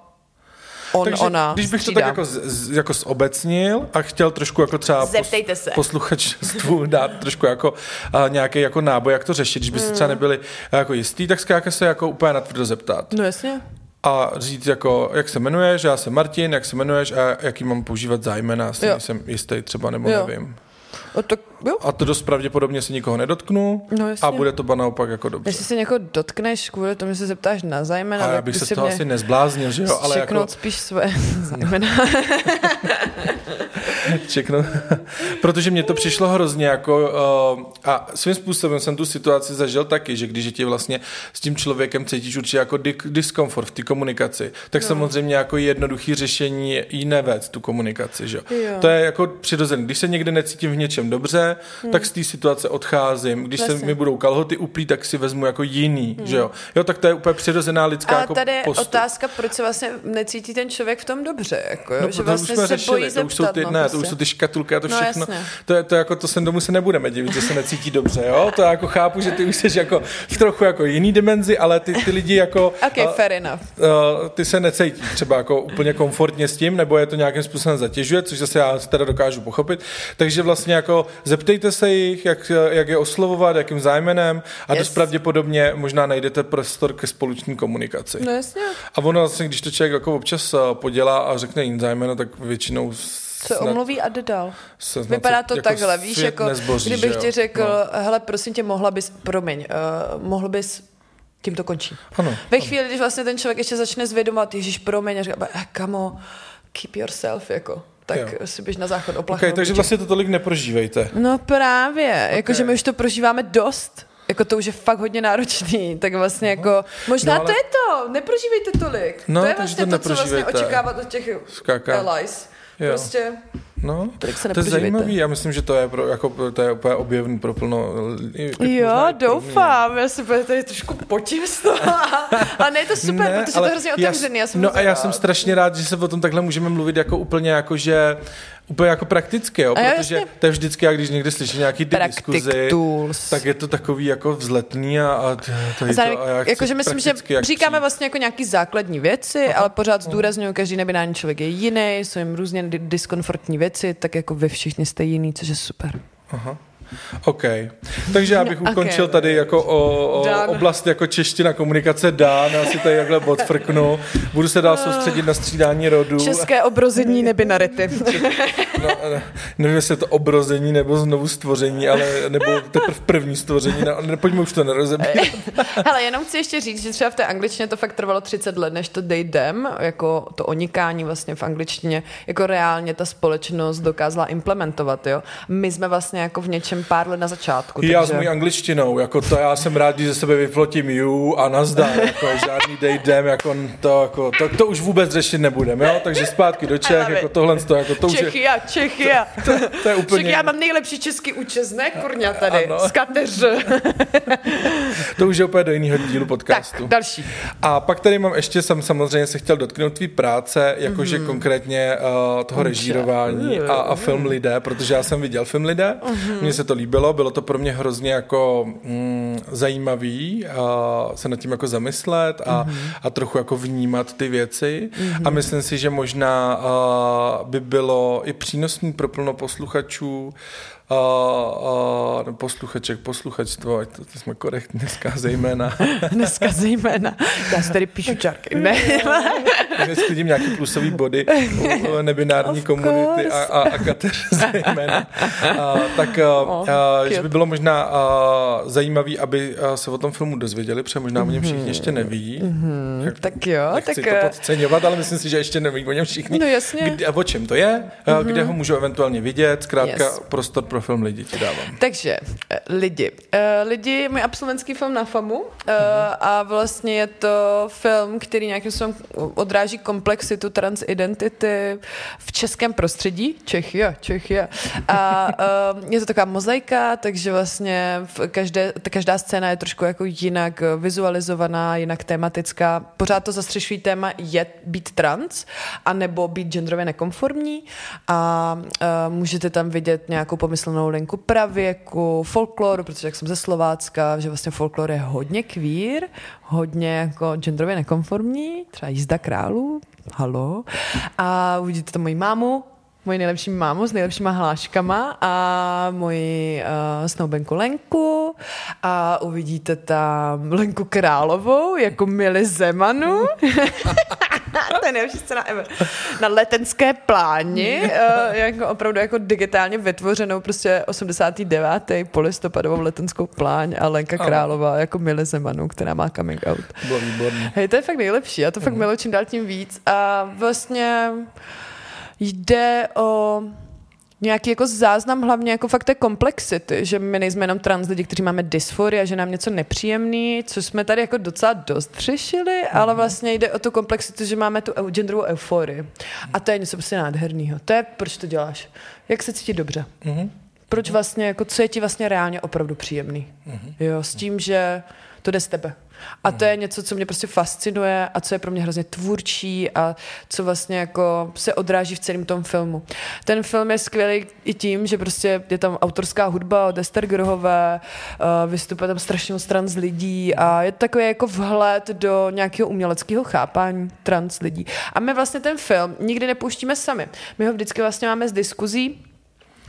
on, Takže ona, když bych to střídám. tak jako, z, jako zobecnil a chtěl trošku jako třeba Zeptejte se. posluchačstvu dát trošku jako uh, nějaký jako náboj, jak to řešit, když byste Mm. třeba nebyli uh, jako jistý, tak zkrátka se jako úplně natvrdo zeptat. No jasně. A říct jako, jak se jmenuješ, já jsem Martin, jak se jmenuješ a jaký mám používat zájmena, asi Jo. nejsem jistý třeba, nebo Jo. nevím. O, tak, jo. A to dost pravděpodobně se nikoho nedotknu No jasně. a bude to ba naopak jako dobře. Jestli se někoho dotkneš kvůli tomu, že se zeptáš na zájmena, A já bych by se z toho mě asi nezbláznil, že jo, ale jako spíš svoje zájmena. čeknu. Protože mně to přišlo hrozně jako uh, a svým způsobem jsem tu situaci zažil taky, že když ti vlastně s tím člověkem cítíš určitě jako di- diskomfort v té komunikaci, tak no. samozřejmě jako jednoduchý řešení je jí nevést tu komunikaci, že jo. Jo. To je jako přirozené. Když se někde necítím v něčem dobře, hmm. tak z té situace odcházím. Když se Jasně. mi budou kalhoty uplít, tak si vezmu jako jiný, hmm. že jo. Jo, tak to je úplně přirozená lidská A jako tady je postup. otázka, proč se vlastně necítí ten člověk v tom dobře, jako, jo? No, že vlastně už jsme se řešili, bojí to už jsou zeptat, ty, no, ne, prostě. to už jsou ty škatulky a to No, všechno. jasně. to, je, to jako, to se domů se nebudeme divit, že se necítí dobře, jo? To já jako chápu, že ty už jsi jako v trochu jako jiný dimenzi, ale ty, ty lidi jako... Ok, a- fair enough. Uh, ty se necítí třeba jako úplně komfortně s tím, nebo je to nějakým způsobem zatěžuje, což zase já teda dokážu pochopit. Takže vlastně jako zeptejte se jich, jak, jak je oslovovat, jakým zájmenem a Yes. dost pravděpodobně možná najdete prostor ke společné komunikaci. No jasně. A ono vlastně, když to člověk jako občas eh, podělá a řekne jiný zájmeno, tak většinou Se omluví a jde dál. Vypadá to jako takhle, víš, jako nezboří, kdybych ti řekl, No. hele, prosím tě, mohla bys, promiň, uh, mohl bys Tím to končí. Ano, Ve ano. chvíli, když vlastně ten člověk ještě začne zvědomovat, Ježíš, promiň, a říká, eh, kamo, keep yourself, jako, tak Jo. si běž na záchod oplachnout. Okay, takže vlastně to tolik neprožívejte. No právě, Ok. jakože my už to prožíváme dost. Jako to už je fakt hodně náročný, tak vlastně jako, možná No, no, ale- to je to, neprožívejte tolik. No, to je vlastně to to, co vlastně očekávat od těch Skáka. allies. Jo. Prostě, No, se to je zajímavý, já myslím, že to je, pro, jako, to je úplně objevný pro plno. jo, doufám, já se bude tady trošku potím z toho. Ale ne, je to super, ne, protože to je hrozně otevřený. Já jsem no a já jsem strašně rád, že se o tom takhle můžeme mluvit jako úplně jako, že úplně jako prakticky, jo, A já protože jasně. to je vždycky, jak když někde slyším nějaký ty diskuzi, tools. tak je to takový jako vzletný a, a tady Zároveň, to, a já chci jakože myslím, že říkáme přijít. vlastně jako nějaký základní věci, Aha. ale pořád zdůraznuju, každý nebinární člověk je jiný, jsou jim různě di- diskomfortní věci, tak jako vy všichni jste jiný, což je super. Aha. OK. Takže já bych No, ukončil ok. tady jako o, o oblast jako čeština komunikace dán, já si tady takhle odfrknu. Budu se dál soustředit na střídání rodů. České obrození nebinarity. No, ne- nevím, jestli je to obrození nebo znovu stvoření, ale nebo teprve první stvoření. No, ne, pojďme už to nerozebírat. Hele, jenom chci ještě říct, že třeba v té angličtině to fakt trvalo 30 let, než to them, jako to onikání vlastně v angličtině, jako reálně ta společnost dokázala implementovat, jo. My jsme vlastně jako v něčem pár let na začátku. Já s takže... mojí angličtinou, jako to já jsem rád, když ze sebe vyflotím you a nazdar, jako žádný dej dem, jako to, jako, to, to, už vůbec řešit nebudeme, jo? takže zpátky do Čech, jako tohle, to, jako to už je, Čechia, Čechia. to, to je úplně, Však já mám nejlepší český účes, ne, kurňa tady, Ano. z kateř. to už je úplně do jiného dílu podcastu. Tak, další. A pak tady mám ještě, jsem samozřejmě se chtěl dotknout tvý práce, jakože Mhm. mm-hmm. konkrétně uh, toho režírování a, a film Lidé, protože já jsem viděl film Lidé, Mhm. mně se to líbilo, bylo to pro mě hrozně jako mm, zajímavý uh, se nad tím jako zamyslet a, Mhm. mm-hmm. a trochu jako vnímat ty věci mm-hmm. a myslím si, že možná uh, by bylo i přínosný pro plno posluchačů Uh, uh, posluchaček, posluchačstvo, ať to, to jsme korektní dneska zejména. Dneska zejména. Já si tady píšu čárky. Ne, Nesklidím nějaký plusový body u nebinární komunity a, a, a kateř zejména. A, tak a, Oh, a, že by bylo možná a, zajímavý, aby a, se o tom filmu dozvěděli, protože možná o něm všichni ještě neví. Mm-hmm. tak jo, Nechci tak... to podceňovat, ale myslím si, že ještě neví o něm všichni. No jasně. Kde, a o čem to je, mm-hmm. kde ho můžou eventuálně vidět, zkrátka Yes. prostor pro film lidi ti dávám. Takže, eh, lidi. Eh, Lidi, můj absolventský film na FAMu eh, a vlastně je to film, který nějakým způsobem odráží komplexitu transidentity v českém prostředí. Čechia, Čechia. A eh, je to taková mozaika, takže vlastně v každé, ta každá scéna je trošku jako jinak vizualizovaná, jinak tematická. Pořád to zastřešují téma je být trans, anebo být genderově nekonformní a uh, můžete tam vidět nějakou pomyslnou linku pravěku, folkloru, protože jak jsem ze Slovácka, že vlastně folklor je hodně queer, hodně jako genderově nekonformní, třeba jízda králů, halo. A uvidíte tam moji mámu, moji nejlepší mámu s nejlepšíma hláškama a moji uh, snoubenku Lenku a uvidíte tam Lenku Královou jako Mili Zemanu. to je nejlepší scéna ever. Na letenské pláni, uh, jako opravdu jako digitálně vytvořenou prostě 89. polistopadovou letenskou pláň a Lenka. Králová jako Mili Zemanu, která má coming out. Bylo výborný. Hej, to je fakt nejlepší, já to fakt miluji čím dál tím víc a vlastně jde o nějaký jako záznam hlavně jako fakt té komplexity, že my nejsme jenom trans lidi, kteří máme dysforii a že nám něco nepříjemný, co jsme tady jako docela dost řešili, ale vlastně jde o tu komplexitu, že máme tu genderovou euforii. A to je něco prostě nádherného. To je, proč to děláš. Jak se cítit dobře. Proč vlastně, jako co je ti vlastně reálně opravdu příjemný. Jo, s tím, že to jde z tebe. A to je něco, co mě prostě fascinuje a co je pro mě hrozně tvůrčí a co vlastně jako se odráží v celém tom filmu. Ten film je skvělý i tím, že prostě je tam autorská hudba od Ester Grohové, uh, vystupuje tam strašně moc trans lidí a je takový jako vhled do nějakého uměleckého chápání trans lidí. A my vlastně ten film nikdy nepouštíme sami. My ho vždycky vlastně máme z diskuzí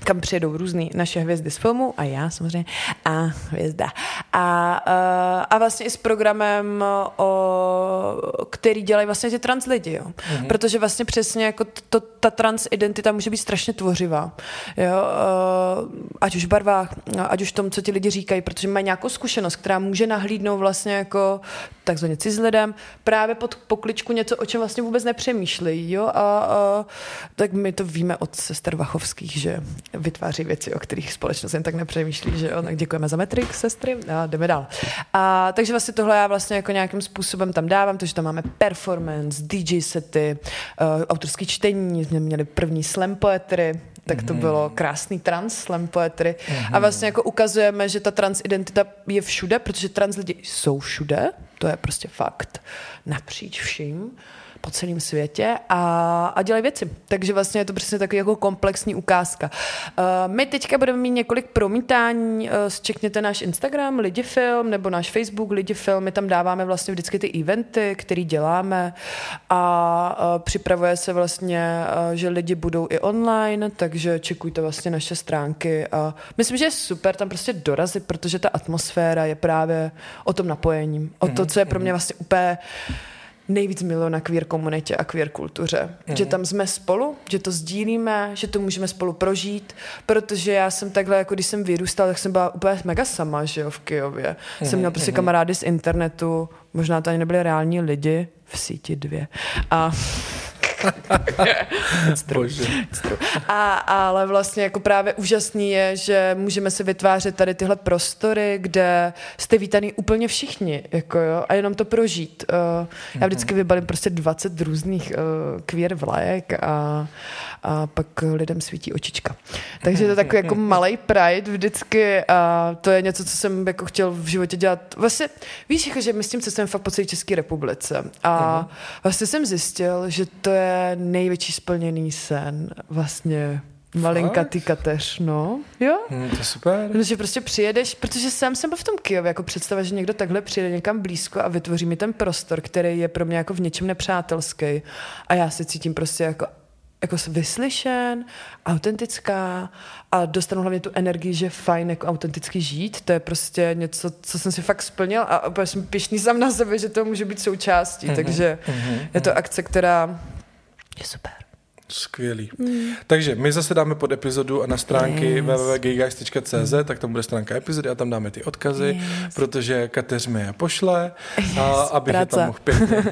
kam přijedou různé naše hvězdy z filmu a já samozřejmě a hvězda. A, a, a vlastně i s programem, o, který dělají vlastně ty trans lidi, jo. Mm-hmm. Protože vlastně přesně jako to, ta trans identita může být strašně tvořivá. Jo? Ať už v barvách, ať už v tom, co ti lidi říkají, protože mají nějakou zkušenost, která může nahlídnout vlastně jako takzvaně cizlidem, právě pod pokličku něco, o čem vlastně vůbec nepřemýšlejí. Jo? A, a, tak my to víme od sester Vachovských, že vytváří věci, o kterých společnost jen tak nepřemýšlí, že jo? Tak děkujeme za Matrix, sestry, a jdeme dál. A, takže vlastně tohle já vlastně jako nějakým způsobem tam dávám, takže tam máme performance, DJ sety, uh, autorský čtení, jsme měli první slam poetry, tak to bylo mhm. krásný trans slam poetry. A vlastně jako ukazujeme, že ta trans identita je všude, protože trans lidi jsou všude, to je prostě fakt, napříč vším po celém světě a, a dělají věci. Takže vlastně je to přesně takový jako komplexní ukázka. Uh, my teďka budeme mít několik promítání, uh, zčekněte náš Instagram, Lidifilm, nebo náš Facebook Lidifilm, my tam dáváme vlastně vždycky ty eventy, které děláme a uh, připravuje se vlastně, uh, že lidi budou i online, takže čekujte vlastně naše stránky a myslím, že je super tam prostě dorazit, protože ta atmosféra je právě o tom napojení, o to, co je pro mě vlastně úplně nejvíc miluji na queer komunitě a queer kultuře. Mm. Že tam jsme spolu, že to sdílíme, že to můžeme spolu prožít, protože já jsem takhle, jako když jsem vyrůstal, tak jsem byla úplně mega sama, že jo, v Kijově. Mm. Jsem měla prostě mm. kamarády z internetu, možná to ani nebyli reální lidi, v síti dvě. A a, ale vlastně jako právě úžasný je, že můžeme si vytvářet tady tyhle prostory, kde jste vítaný úplně všichni, jako jo, a jenom to prožít. Uh, já vždycky vybalím prostě 20 různých uh, queer vlajek a, a pak lidem svítí očička. Takže to je takový jako malý pride vždycky a to je něco, co jsem jako chtěl v životě dělat. Vlastně, víš, jako, že my s tím cestujeme fakt po celé České republice a vlastně jsem zjistil, že to je největší splněný sen vlastně Malinka ty kateř, no. Jo? Hmm, to je super. No, že prostě přijedeš, protože sám jsem byl v tom Kijově, jako představa, že někdo takhle přijede někam blízko a vytvoří mi ten prostor, který je pro mě jako v něčem nepřátelský. A já se cítím prostě jako jako vyslyšen, autentická a dostanu hlavně tu energii, že je fajn jako autenticky žít. To je prostě něco, co jsem si fakt splnil a úplně jsem pišný sám na sebe, že to může být součástí. Mm-hmm. Takže mm-hmm. je to akce, která je super. Skvělý. Mm. Takže my zase dáme pod epizodu a na stránky yes. www.gayguys.cz, mm. tak tam bude stránka epizody a tam dáme ty odkazy, yes. protože Kateř mi je pošle, yes. a abych Práce. je tam mohl pěkně,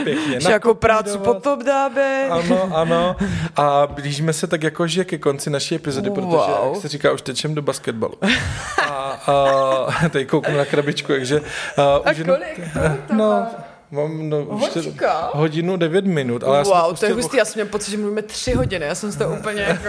pěkně Jako prácu potom dáme. Ano, ano. A blížíme se tak jakože ke konci naší epizody, protože, wow. jak se říká, už tečem do basketbalu. A, a tady kouknu na krabičku, takže... A, a kolik? kolik no, Mám no, hodinu devět minut. Ale wow, já to, to je hustý, já jsem měl pocit, že mluvíme tři hodiny, já jsem z toho úplně jako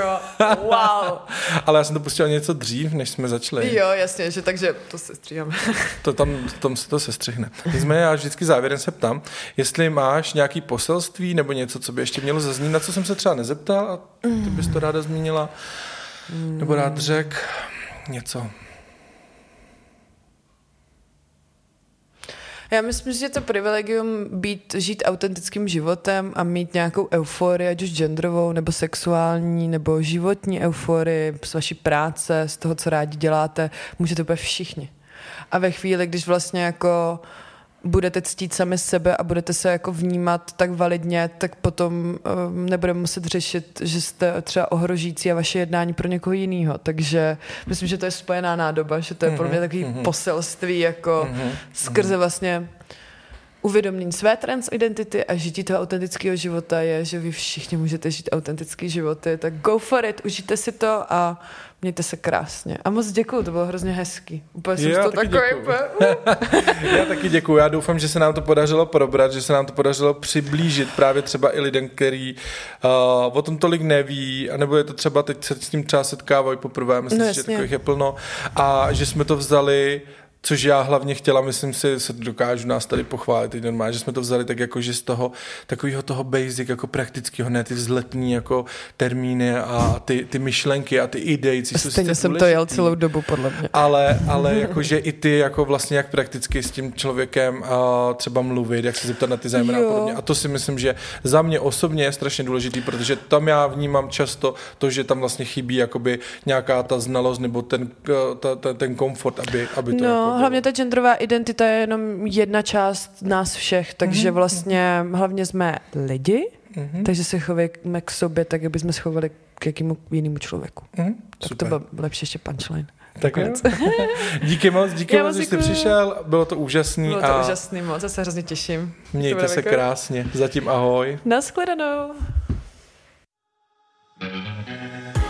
wow. ale já jsem to pustil něco dřív, než jsme začali. Jo, jasně, že takže to se stříháme. to tam, tam se to sestřihne. Nicméně já vždycky závěrem se ptám, jestli máš nějaký poselství nebo něco, co by ještě mělo zaznít, na co jsem se třeba nezeptal a ty bys to ráda zmínila, nebo rád řek něco. Já myslím, že to privilegium být, žít autentickým životem a mít nějakou euforii, ať už genderovou, nebo sexuální, nebo životní euforii z vaší práce, z toho, co rádi děláte, můžete úplně všichni. A ve chvíli, když vlastně jako budete ctít sami sebe a budete se jako vnímat tak validně, tak potom um, nebudeme muset řešit, že jste třeba ohrožící a vaše jednání pro někoho jiného. Takže myslím, že to je spojená nádoba, že to je mm-hmm, pro mě mhm, takový mm-hmm. poselství jako mm-hmm, skrze vlastně uvědomění své transidentity a žití toho autentického života je, že vy všichni můžete žít autentický životy, tak go for it, užijte si to a mějte se krásně. A moc děkuju, to bylo hrozně hezký. Úplně jsem já to takový... já taky děkuju. Já doufám, že se nám to podařilo probrat, že se nám to podařilo přiblížit právě třeba i lidem, který uh, o tom tolik neví, anebo je to třeba teď se s tím třeba setkávají poprvé, myslím, no, že takových je plno. A že jsme to vzali Což já hlavně chtěla, myslím si, se dokážu nás tady pochválit teď normálně, že jsme to vzali tak jako, že z toho takového toho basic, jako praktického, ne ty vzletní jako termíny a ty, ty myšlenky a ty idei. Stejně jsem důležitý. to jel celou dobu, podle mě. Ale, ale jakože i ty jako vlastně jak prakticky s tím člověkem a třeba mluvit, jak se zeptat na ty zájmy a podobně. A to si myslím, že za mě osobně je strašně důležitý, protože tam já vnímám často to, že tam vlastně chybí jakoby nějaká ta znalost nebo ten, ta, ta, ten komfort, aby, aby to no, jako hlavně ta genderová identita je jenom jedna část nás všech, takže mm-hmm. vlastně hlavně jsme lidi, mm-hmm. takže se chováme k sobě tak, aby jsme se chovali k jakému jinému člověku. Mm, tak super. to byl lepší ještě punchline. Tak jo. díky moc, díky Já moc, že jsi přišel, bylo to úžasný. Bylo to a úžasný moc, já se hrozně těším. Mějte se krásně, zatím ahoj. Naschledanou. thank you